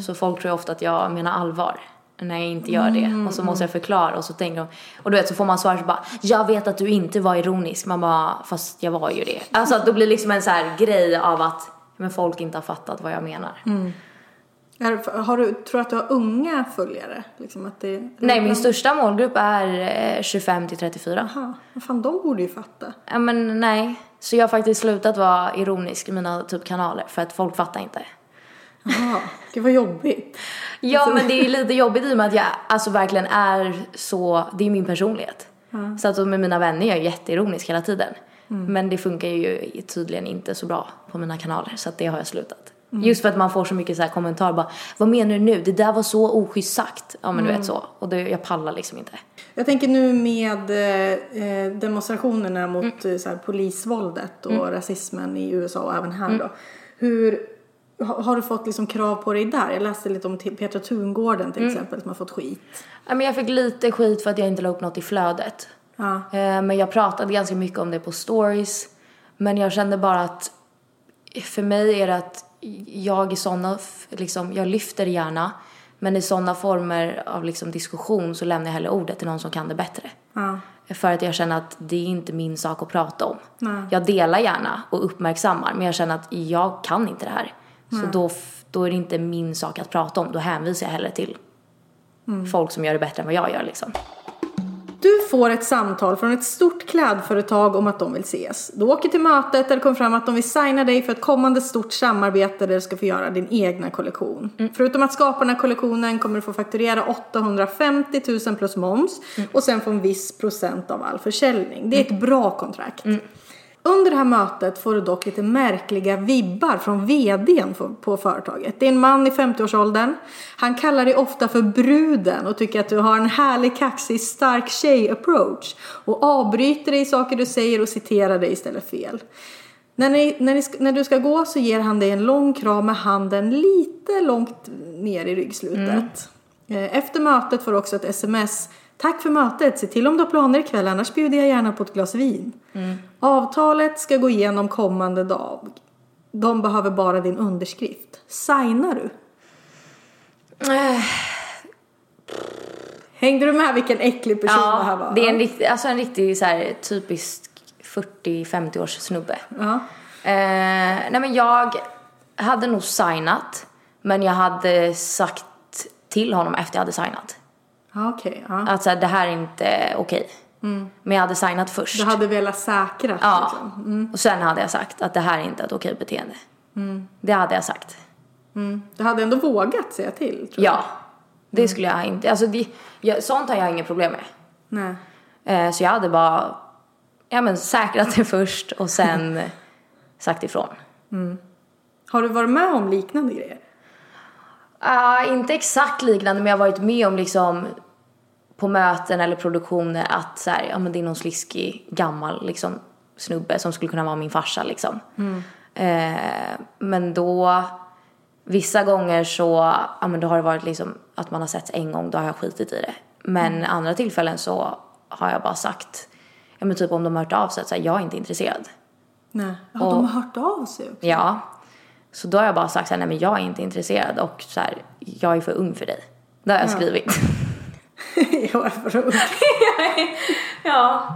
Så folk tror ju ofta att jag menar allvar när jag inte gör det och så måste jag förklara och så tänker de och du vet så får man svar så bara jag vet att du inte var ironisk man bara fast jag var ju det. Alltså att det blir liksom en så här grej av att men folk inte har fattat vad jag menar. Är, har du, tror du att du har unga följare? Liksom att det, Nej, min största målgrupp är eh, 25 till 34. Jaha, vad fan de borde ju fatta. Ja, men nej. Så jag har faktiskt slutat vara ironisk i mina typ kanaler för att folk fattar inte. Jaha, gud vad jobbigt. Ja, men det är lite jobbigt i och med att jag alltså verkligen är så, det är min personlighet. Så att med mina vänner är jag jätteironisk hela tiden. Men det funkar ju tydligen inte så bra på mina kanaler så att det har jag slutat. Just för att man får så mycket så här kommentarer bara Vad menar du nu? Det där var så oschysst sagt. Ja men du vet så. Och det, jag pallar liksom inte. Jag tänker nu med eh, demonstrationerna mot eh, så här, polisvåldet och rasismen i USA och även här då. Hur, har du fått liksom krav på dig där? Jag läste lite om Petra Tungården till exempel som har fått skit. Ja, men jag fick lite skit för att jag inte la upp något i flödet. Ja. Eh, Men jag pratade ganska mycket om det på stories. Men jag kände bara att för mig är det att jag i sådana, liksom, jag lyfter gärna. Men i sådana former av liksom diskussion så lämnar jag hellre ordet till någon som kan det bättre. Ja. För att jag känner att det är inte min sak att prata om. Nej. Jag delar gärna och uppmärksammar men jag känner att jag kan inte det här. Så då, f- då är det inte min sak att prata om. Då hänvisar jag hellre till folk som gör det bättre än vad jag gör liksom. Du får ett samtal från ett stort klädföretag om att de vill ses. Du åker till mötet där det kom fram att de vill signa dig för ett kommande stort samarbete där du ska få göra din egna kollektion. Förutom att skapa den här kollektionen kommer du få fakturera 850 000 plus moms och sen få en viss procent av all försäljning. Det är ett bra kontrakt. Under det här mötet får du dock lite märkliga vibbar från vdn på- företaget. Det är en man i 50-årsåldern. Han kallar dig ofta för bruden och tycker att du har en härlig, kaxig, stark tjej-approach. Och avbryter dig i saker du säger och citerar dig istället fel. När, ni, när, ni, när du ska gå så ger han dig en lång kram med handen lite långt ner i ryggslutet. Eh, Efter mötet får du också ett sms. Tack för mötet, se till om du har planer ikväll annars bjuder jag gärna på ett glas vin. Avtalet ska gå igenom kommande dag. De behöver bara din underskrift. Signar du? Hängde du med vilken äcklig person det här var? det är en riktig, alltså en riktig så här, typisk 40-50 års snubbe. Ja. Eh, nej men jag hade nog signat men jag hade sagt till honom efter jag hade signat. Okej. ja. Att så här, det här är inte okej. Men jag hade signat först. Du hade velat säkra Ja. liksom. Och sen hade jag sagt att det här är inte ett okej beteende. Det hade jag sagt. Du hade ändå vågat säga till tror jag. Ja. Det skulle jag inte, alltså det, jag, sånt har jag inga problem med. Nej. Eh, så jag hade bara, ja men säkrat det först och sen sagt ifrån. Har du varit med om liknande grejer? Ah, inte exakt liknande men jag har varit med om liksom på möten eller produktioner att så här, ja men det är någon sliskig gammal liksom snubbe som skulle kunna vara min farsa liksom. Eh, men då vissa gånger så, ja men då har det varit liksom att man har sett en gång, då har jag skitit i det. Men andra tillfällen så har jag bara sagt, ja men typ om de har hört av sig att så här, jag är inte intresserad. Nej. Ja, Och- de har hört av sig också. Ja. Så då har jag bara sagt så här, nej men jag är inte intresserad och så här, jag är för ung för dig. Det har jag skrivit. jag är för ung. ja.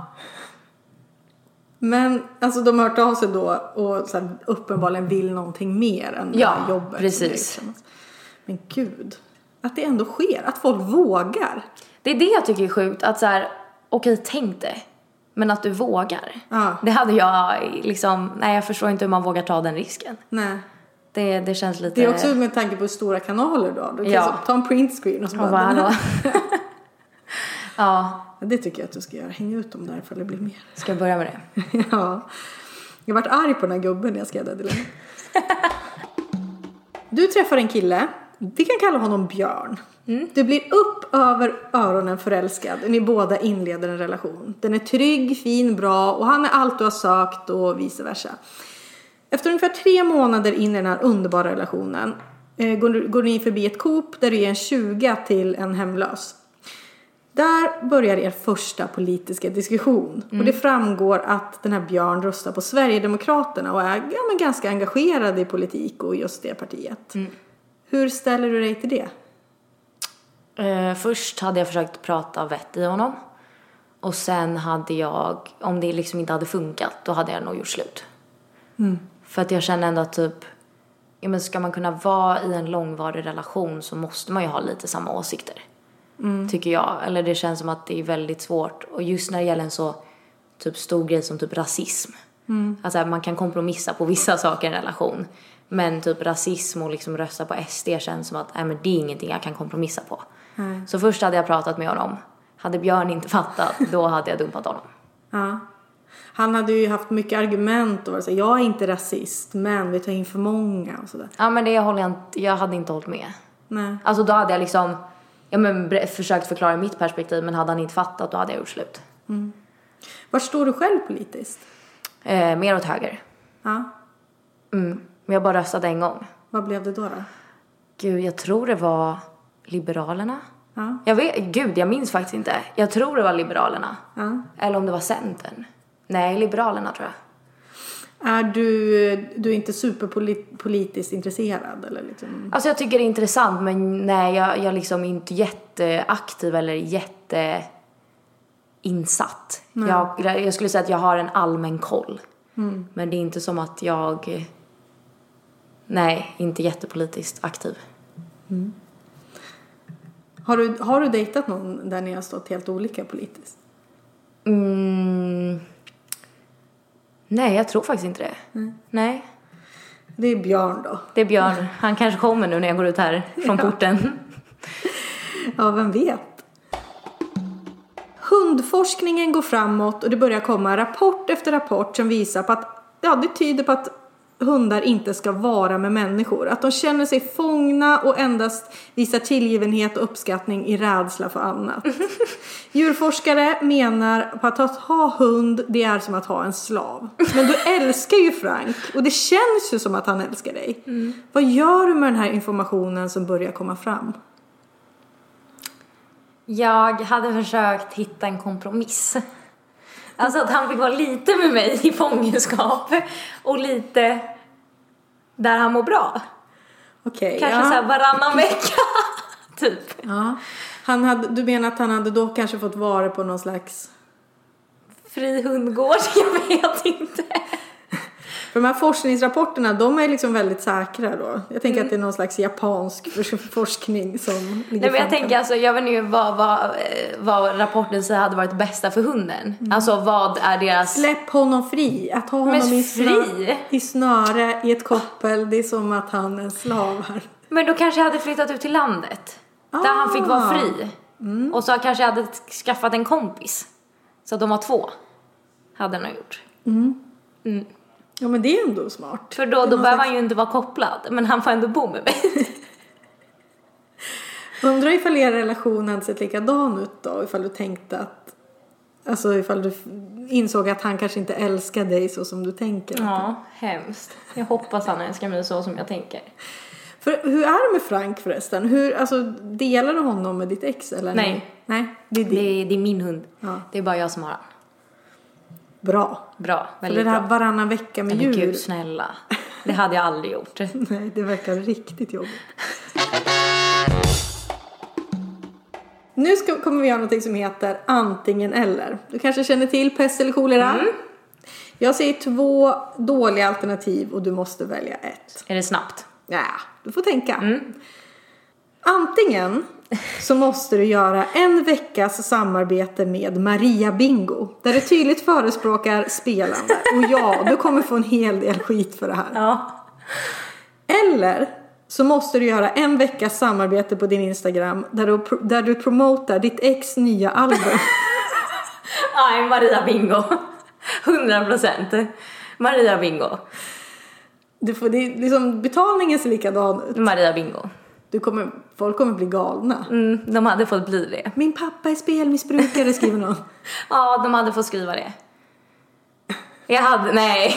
Men alltså de har hört av sig då och så här, uppenbarligen vill någonting mer än det Ja, här jobbet. precis. det. Men gud. Att det ändå sker. Att folk vågar. Det är det jag tycker är sjukt, att så här, okej tänk det. Men att du vågar. Ja. Det hade jag liksom, nej jag förstår inte hur man vågar ta den risken. Nej. Det, det känns lite... Det är också med tanke på hur stora kanaler du har. Du kan Ja. så ta en printscreen och så Och bara, bara, Ja, Det tycker jag att du ska göra. Hänga ut dem där ifall det blir mer. ska jag börja med det? ja. Jag vart arg på den här gubben när jag skrev det dilemmat. Du träffar en kille. Vi kan kalla honom Björn. Du blir upp över öronen förälskad. Ni båda inleder en relation. Den är trygg, fin, bra och han är allt du har sökt och vice versa. Efter ungefär tre månader in i den här underbara relationen eh, går, går ni förbi ett Coop där du ger en 20 till en hemlös. Där börjar er första politiska diskussion. Och det framgår att den här Björn röstar på Sverigedemokraterna och är ja, men ganska engagerad i politik och just det partiet. Hur ställer du dig till det? Eh, först hade jag försökt prata vett i honom. Och sen hade jag, om det liksom inte hade funkat, då hade jag nog gjort slut. För att jag känner ändå att typ, ja men ska man kunna vara i en långvarig relation så måste man ju ha lite samma åsikter. Tycker jag. Eller det känns som att det är väldigt svårt. Och just när det gäller en så typ stor grej som typ rasism. Alltså man kan kompromissa på vissa saker i en relation. Men typ rasism och liksom rösta på SD känns som att nej, men det är ingenting jag kan kompromissa på. Så först hade jag pratat med honom. Hade Björn inte fattat, då hade jag dumpat honom. Ja. Han hade ju haft mycket argument och varit så här, jag är inte rasist men vi tar in för många och sådär. Ja men det håller jag inte, jag hade inte hållit med. Nej. Alltså då hade jag liksom, ja men försökt förklara mitt perspektiv men hade han inte fattat då hade jag gjort slut. Var står du själv politiskt? Eh, mer åt höger. Ja. Mm. Men jag bara röstade en gång. Vad blev det då? då? Gud, jag tror det var Liberalerna. Ja. Jag vet, gud jag minns faktiskt inte. Jag tror det var Liberalerna. Ja. Eller om det var Centern. Nej, Liberalerna tror jag. Är du, du är inte superpolitiskt intresserad eller liksom? Alltså jag tycker det är intressant men nej jag, jag liksom är inte jätteaktiv eller jätteinsatt. Jag, jag skulle säga att jag har en allmän koll. Men det är inte som att jag, nej, inte jättepolitiskt aktiv. Har du, har du dejtat någon där ni har stått helt olika politiskt? Mm, nej, jag tror faktiskt inte det. Nej. Det är Björn då. Det är Björn. Han kanske kommer nu när jag går ut här från porten. Ja, vem vet? Hundforskningen går framåt och det börjar komma rapport efter rapport som visar på att ja, det tyder på att hundar inte ska vara med människor. Att de känner sig fångna och endast visar tillgivenhet och uppskattning i rädsla för annat. Djurforskare menar på att, att ha hund, det är som att ha en slav. Men du älskar ju Frank och det känns ju som att han älskar dig. Vad gör du med den här informationen som börjar komma fram? Jag hade försökt hitta en kompromiss. Alltså att han fick vara lite med mig i fångenskap och lite där han mår bra. Okej, Kanske ja. så här varannan vecka, typ. Ja. Han hade, du menar att han hade då kanske fått vara på någon slags... Fri hundgård, jag vet inte. För de här forskningsrapporterna, de är liksom väldigt säkra då. Jag tänker att det är någon slags japansk forskning som ligger Nej men jag tänker alltså, jag vet inte vad, vad, eh, vad rapporten säger hade varit bästa för hunden. Alltså vad är deras... Släpp honom fri. Att ha honom i, snö, i snöre i ett koppel, det är som att han är slav här. Men då kanske jag hade flyttat ut till landet. Där han fick vara fri. Och så kanske jag hade skaffat en kompis. Så att de var två. Hade han gjort. Ja men det är ändå smart. För då, då behöver han ju inte vara kopplad. Men han får ändå bo med mig. Undrar ifall er relation hade sett likadan ut då? Ifall du tänkte att... Alltså ifall du insåg att han kanske inte älskar dig så som du tänker. Ja, hemskt. Jag hoppas han älskar mig så som jag tänker. För hur är det med Frank förresten? Hur, alltså, delar du honom med ditt ex eller? Nej. Nej, det är Det är, det är min hund. Ja. Det är bara jag som har han. Bra. Bra, väldigt det här bra. varannan vecka med djur. gud snälla. Det hade jag aldrig gjort. Nej, det verkar riktigt jobbigt. Nu ska, kommer vi göra något som heter antingen eller. Du kanske känner till pest eller kolera? Mm. Jag säger två dåliga alternativ och du måste välja ett. Är det snabbt? Ja, du får tänka. Mm. Antingen så måste du göra en veckas samarbete med Maria Bingo. Där du tydligt förespråkar spelande. Och ja, du kommer få en hel del skit för det här. Ja. Eller så måste du göra en veckas samarbete på din Instagram där du, där du promotar ditt ex nya album. Nej, Maria Bingo. 100 procent. Maria Bingo. Du får, det är liksom, betalningen ser likadan ut. Maria Bingo. Du kommer, folk kommer bli galna. Mm, de hade fått bli det. Min pappa är spelmissbrukare skriver någon. Ja, de hade fått skriva det. Jag hade, nej.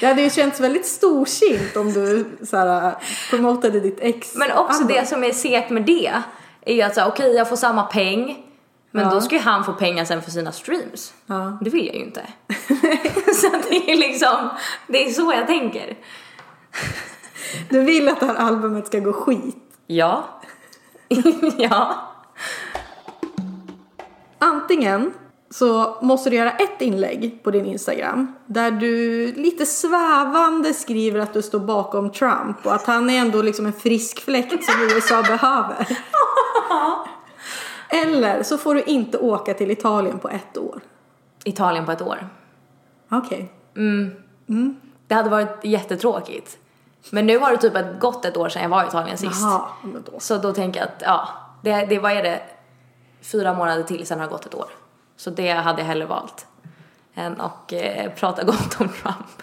Det hade ju känts väldigt storsint om du så här, promotade ditt ex Men också album. det som är segt med det är ju att säga okej jag får samma peng men Ja. då ska ju han få pengar sen för sina streams. Ja. Det vill jag ju inte. så det är liksom, det är så jag tänker. Du vill att det här albumet ska gå skit. Ja. ja. Antingen så måste du göra ett inlägg på din Instagram där du lite svävande skriver att du står bakom Trump och att han är ändå liksom en frisk fläkt som USA behöver. Eller så får du inte åka till Italien på ett år. Italien på ett år. Okej. Det hade varit jättetråkigt. Men nu har det typ ett- gått ett år sedan jag var i Italien sist. Men då. Så då tänker jag att, ja, det, det, vad är det? Fyra månader till sen har det gått ett år. Så det hade jag hellre valt. Än att eh, prata gott om Trump.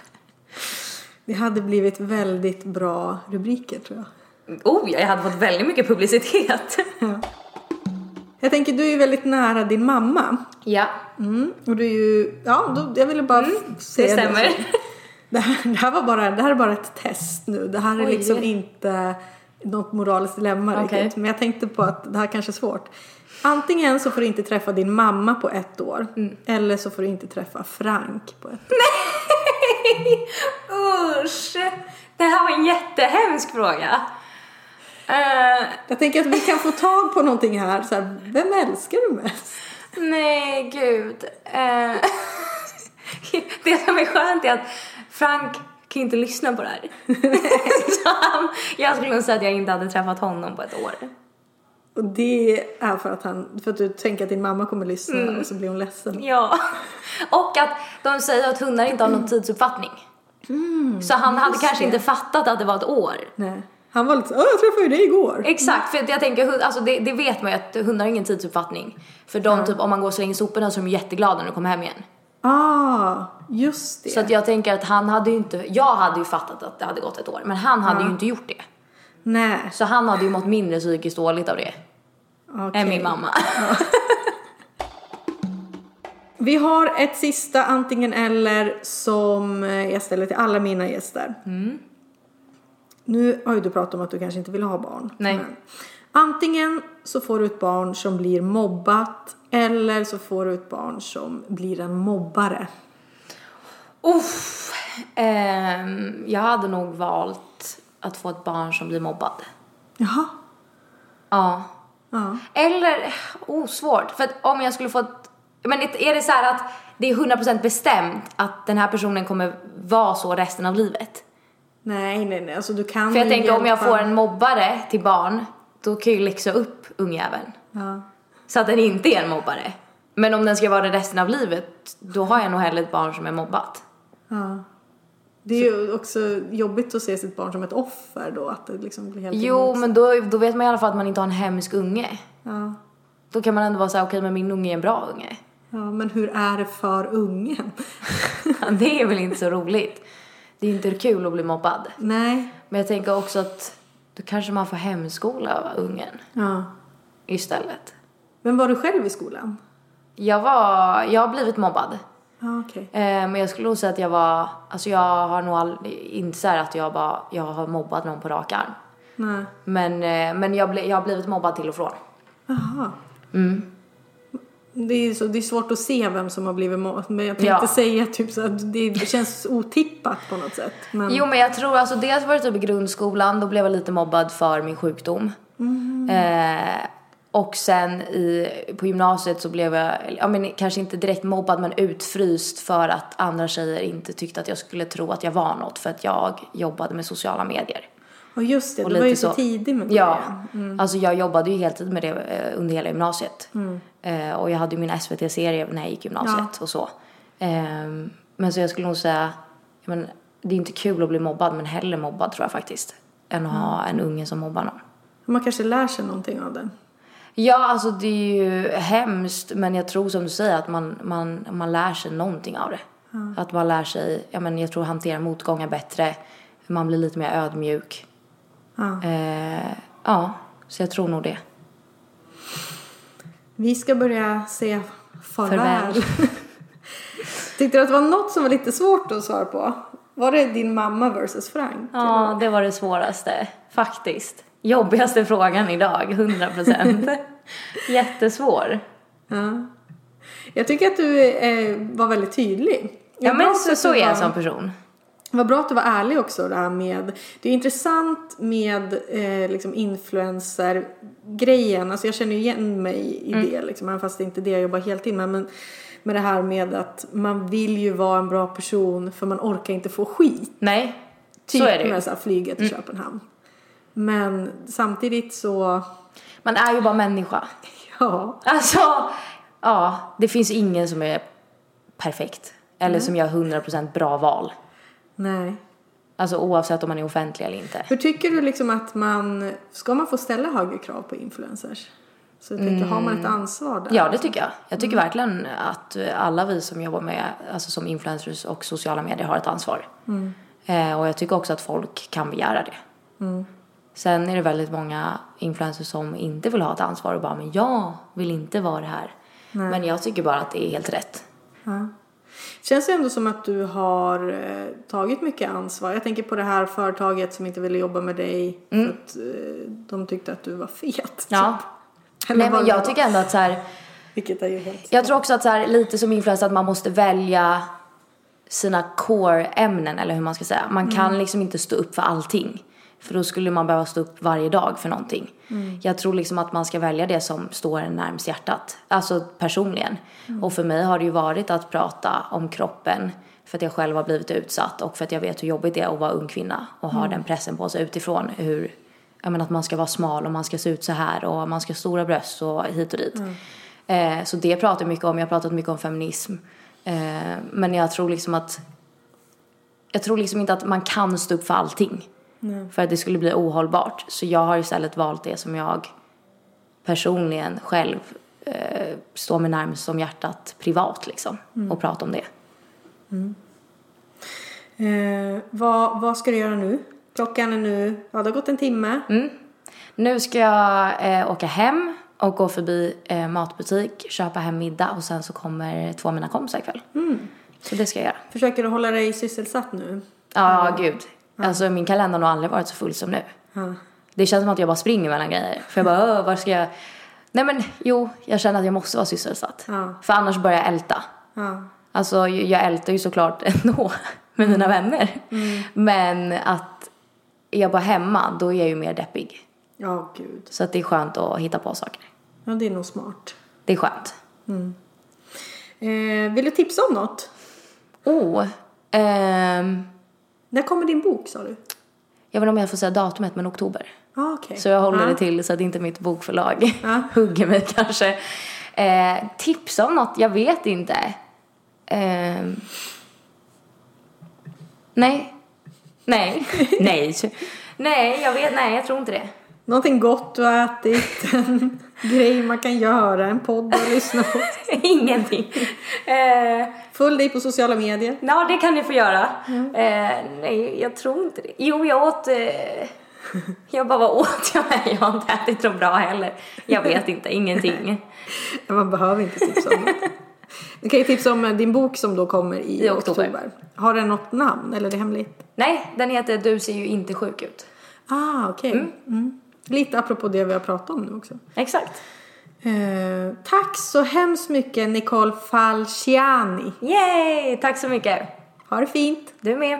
Det hade blivit väldigt bra rubriker tror jag. Oh, jag hade fått väldigt mycket publicitet. Jag tänker du är ju väldigt nära din mamma. ja, Mm. Och du är ju, ja, då, jag ville bara det säga stämmer. Det här, det, här var bara, det här är bara ett test nu. Det här är Oj. liksom inte något moraliskt dilemma Okej. riktigt. Men jag tänkte på att det här kanske är svårt. Antingen så får du inte träffa din mamma på ett år. Mm. Eller så får du inte träffa Frank på ett år. Usch! Det här var en jättehemsk fråga. Eh, Jag tänker att vi kan få tag på någonting här. Så här vem älskar du mest? nej, gud. Eh, det som är skönt är att Frank kan ju inte lyssna på det här. Så han, jag skulle nog säga att jag inte hade träffat honom på ett år. Och det är för att, han, för att du tänker att din mamma kommer lyssna Mm. och så blir hon ledsen. Ja. Och att de säger att hundar inte har någon tidsuppfattning. så han hade kanske inte fattat att det var ett år. Nej. Han var lite så, "Åh, jag träffade ju dig igår. Exakt, för jag tänker, alltså det, det vet man ju att hundar har ingen tidsuppfattning. För de typ, om man går och slänger soporna så är de jätteglada när de kommer hem igen. Ah, just det. Så att jag tänker att han hade ju inte, jag hade ju fattat att det hade gått ett år, men han hade ju inte gjort det. Nej, Så han hade ju mått mindre psykiskt dåligt av det okej. än min mamma. Vi har ett sista antingen eller som eh, jag ställer till alla mina gäster. Mm. Nu har ju du pratat om att du kanske inte vill ha barn. Nej. Men antingen så får du ett barn som blir mobbat eller så får du ett barn som blir en mobbare. Uff, ehm, jag hade nog valt att få ett barn som blir mobbad. Jaha. Ja. Ja. Eller, oh svårt. För att om jag skulle få ett, men är det så här att det är 100% bestämt att den här personen kommer vara så resten av livet? Nej, nej, nej. Alltså du kan För jag tänker om jag hjälpa- får en mobbare till barn, då kan jag ju läxa upp ungjäveln. Ja. Så att den inte är en mobbare. Men om den ska vara det resten av livet, då har jag nog hellre ett barn som är mobbat. ja. Det är ju också jobbigt att se sitt barn som ett offer då. Att det liksom blir helt Jo, emot. men då, då vet man i alla fall att man inte har en hemsk unge. Ja. Då kan man ändå vara så här, okej men min unge är en bra unge. ja, men hur är det för ungen? det är väl inte så roligt. Det är inte kul att bli mobbad. nej. Men jag tänker också att då kanske man får hemskola ungen Ja. istället. Men var du själv i skolan? Jag var, jag har blivit mobbad. Okej. Eh, men jag skulle nog säga att jag var, alltså jag har nog aldrig, inte så att jag bara, jag har mobbat någon på rak arm. Nej. Men, eh, men jag, ble, jag har blivit mobbad till och från. Jaha. Mm. Det är, så, det är svårt att se vem som har blivit mobbad. Men jag tänkte Ja. säga typ så att det känns otippat på något sätt. Men, Jo men jag tror alltså dels var det typ i grundskolan, då blev jag lite mobbad för min sjukdom. Eh, och sen i, på gymnasiet så blev jag, ja men kanske inte direkt mobbad men utfryst för att andra tjejer inte tyckte att jag skulle tro att jag var något för att jag jobbade med sociala medier. och just det, Och du var ju så, så. tidig med det. Ja, alltså jag jobbade ju heltid med det eh, under hela gymnasiet. Eh, och jag hade ju min SVT-serie när jag gick gymnasiet och så. Ehm, men så jag skulle nog säga, ja, men, det är inte kul att bli mobbad men hellre mobbad tror jag faktiskt. än att ha en unge som mobbar någon. Man kanske lär sig någonting av det. Ja, alltså det är ju hemskt men jag tror som du säger att man, man, man lär sig någonting av det. Att man lär sig, ja men jag tror hantera motgångar bättre. Man blir lite mer ödmjuk. Ja. Eh, ja, så jag tror nog det. Vi ska börja säga farväl. Farväl. Tyckte du att det var något som var lite svårt att svara på? Var det din mamma versus Frank? Ja, det var det svåraste. Faktiskt. Jobbigaste frågan idag, 100 procent. Jättesvår. Ja. Jag tycker att du eh, var väldigt tydlig. Ja, Vad men så, så är jag som person. Vad bra att du var ärlig också det här med, det är intressant med eh, liksom influencer-grejen, alltså jag känner ju igen mig i Mm. det liksom, även fast det inte är det jag jobbar heltid med, men med det här med att man vill ju vara en bra person för man orkar inte få skit. Nej, Typ så är det ju. Mm. med så här flyget till Köpenhamn. Men samtidigt så, Man är ju bara människa. ja, Alltså, ja, det finns ingen som är perfekt. Eller som gör 100% bra val. Nej. Alltså oavsett om man är offentlig eller inte. Hur tycker du liksom att man, ska man få ställa högre krav på influencers? Så jag tänker, har man ett ansvar där? Ja, det tycker jag. Jag tycker verkligen att alla vi som jobbar med, alltså som influencers och sociala medier har ett ansvar. Eh, och jag tycker också att folk kan begära det. Sen är det väldigt många influencers som inte vill ha ett ansvar och bara, men jag vill inte vara det här. Men jag tycker bara att det är helt rätt. Känns det ändå som att du har eh, tagit mycket ansvar. Jag tänker på det här företaget som inte ville jobba med dig för att eh, de tyckte att du var fet. Ja. typ. Nej, men jag tycker ändå att så här, Vilket är ju helt... Jag tror också att så här, lite som influencer att man måste välja sina core-ämnen eller hur man ska säga. Man kan liksom inte stå upp för allting. För då skulle man behöva stå upp varje dag för någonting. Jag tror liksom att man ska välja det som står en närmst hjärtat. Alltså personligen. Och för mig har det ju varit att prata om kroppen. För att jag själv har blivit utsatt och för att jag vet hur jobbigt det är att vara ung kvinna. Och ha den pressen på sig utifrån hur, jag menar att man ska vara smal och man ska se ut så här och man ska ha stora bröst och hit och dit. Eh, så det pratar jag mycket om. Jag har pratat mycket om feminism. Eh, men jag tror liksom att jag tror liksom inte att man kan stå upp för allting. För att det skulle bli ohållbart. Så jag har istället valt det som jag personligen själv eh, står mig närmast som hjärtat privat liksom. Och prata om det. Eh, vad, vad ska du göra nu? Klockan är nu, ja det har gått en timme. Nu ska jag eh, åka hem och gå förbi eh, matbutik, köpa hem middag och sen så kommer två av mina kompisar ikväll. Så det ska jag göra. Försöker du hålla dig sysselsatt nu? Ja, gud. Alltså min kalender har nog aldrig varit så full som nu. Det känns som att jag bara springer mellan grejer. För jag bara, "Åh, var ska jag? Nej men jo, jag känner att jag måste vara sysselsatt. Ja. För annars börjar jag älta. Ja. Alltså jag ältar ju såklart ändå med mina vänner. Men att är jag bara hemma, då är jag ju mer deppig. Ja, gud. Så att det är skönt att hitta på saker. Ja, det är nog smart. Det är skönt. Eh, vill du tipsa om något? Oh, ehm, När kommer din bok sa du? jag vet inte om jag får säga datumet, men oktober. Ah, okej. Så jag håller Ja. det till så att inte mitt bokförlag Ja. hugger mig kanske. Eh, tipsa om något? Jag vet inte. Eh, nej. Nej. nej. Nej, jag vet. Nej, jag tror inte det. Någonting gott du har ätit, en grej man kan göra, en podd att lyssna på. Ingenting. Eh, Följ dig på sociala medier. ja, det kan ni få göra. Eh, nej, jag tror inte det. Jo, jag åt... Eh, jag bara, vad åt jag? Nej, jag har inte ätit så bra heller. Jag vet inte, ingenting. Man behöver inte tipsa om det. Du kan ju tipsa om eh, din bok som då kommer i, I oktober. oktober. Har den något namn eller är det hemligt? Nej, den heter Du ser ju inte sjuk ut. Ah, okej. Mm. Lite apropå det vi har pratat om nu också. Exakt. Eh, tack så hemskt mycket Nicole Falciani. Yay! Tack så mycket. Ha det fint. Du med.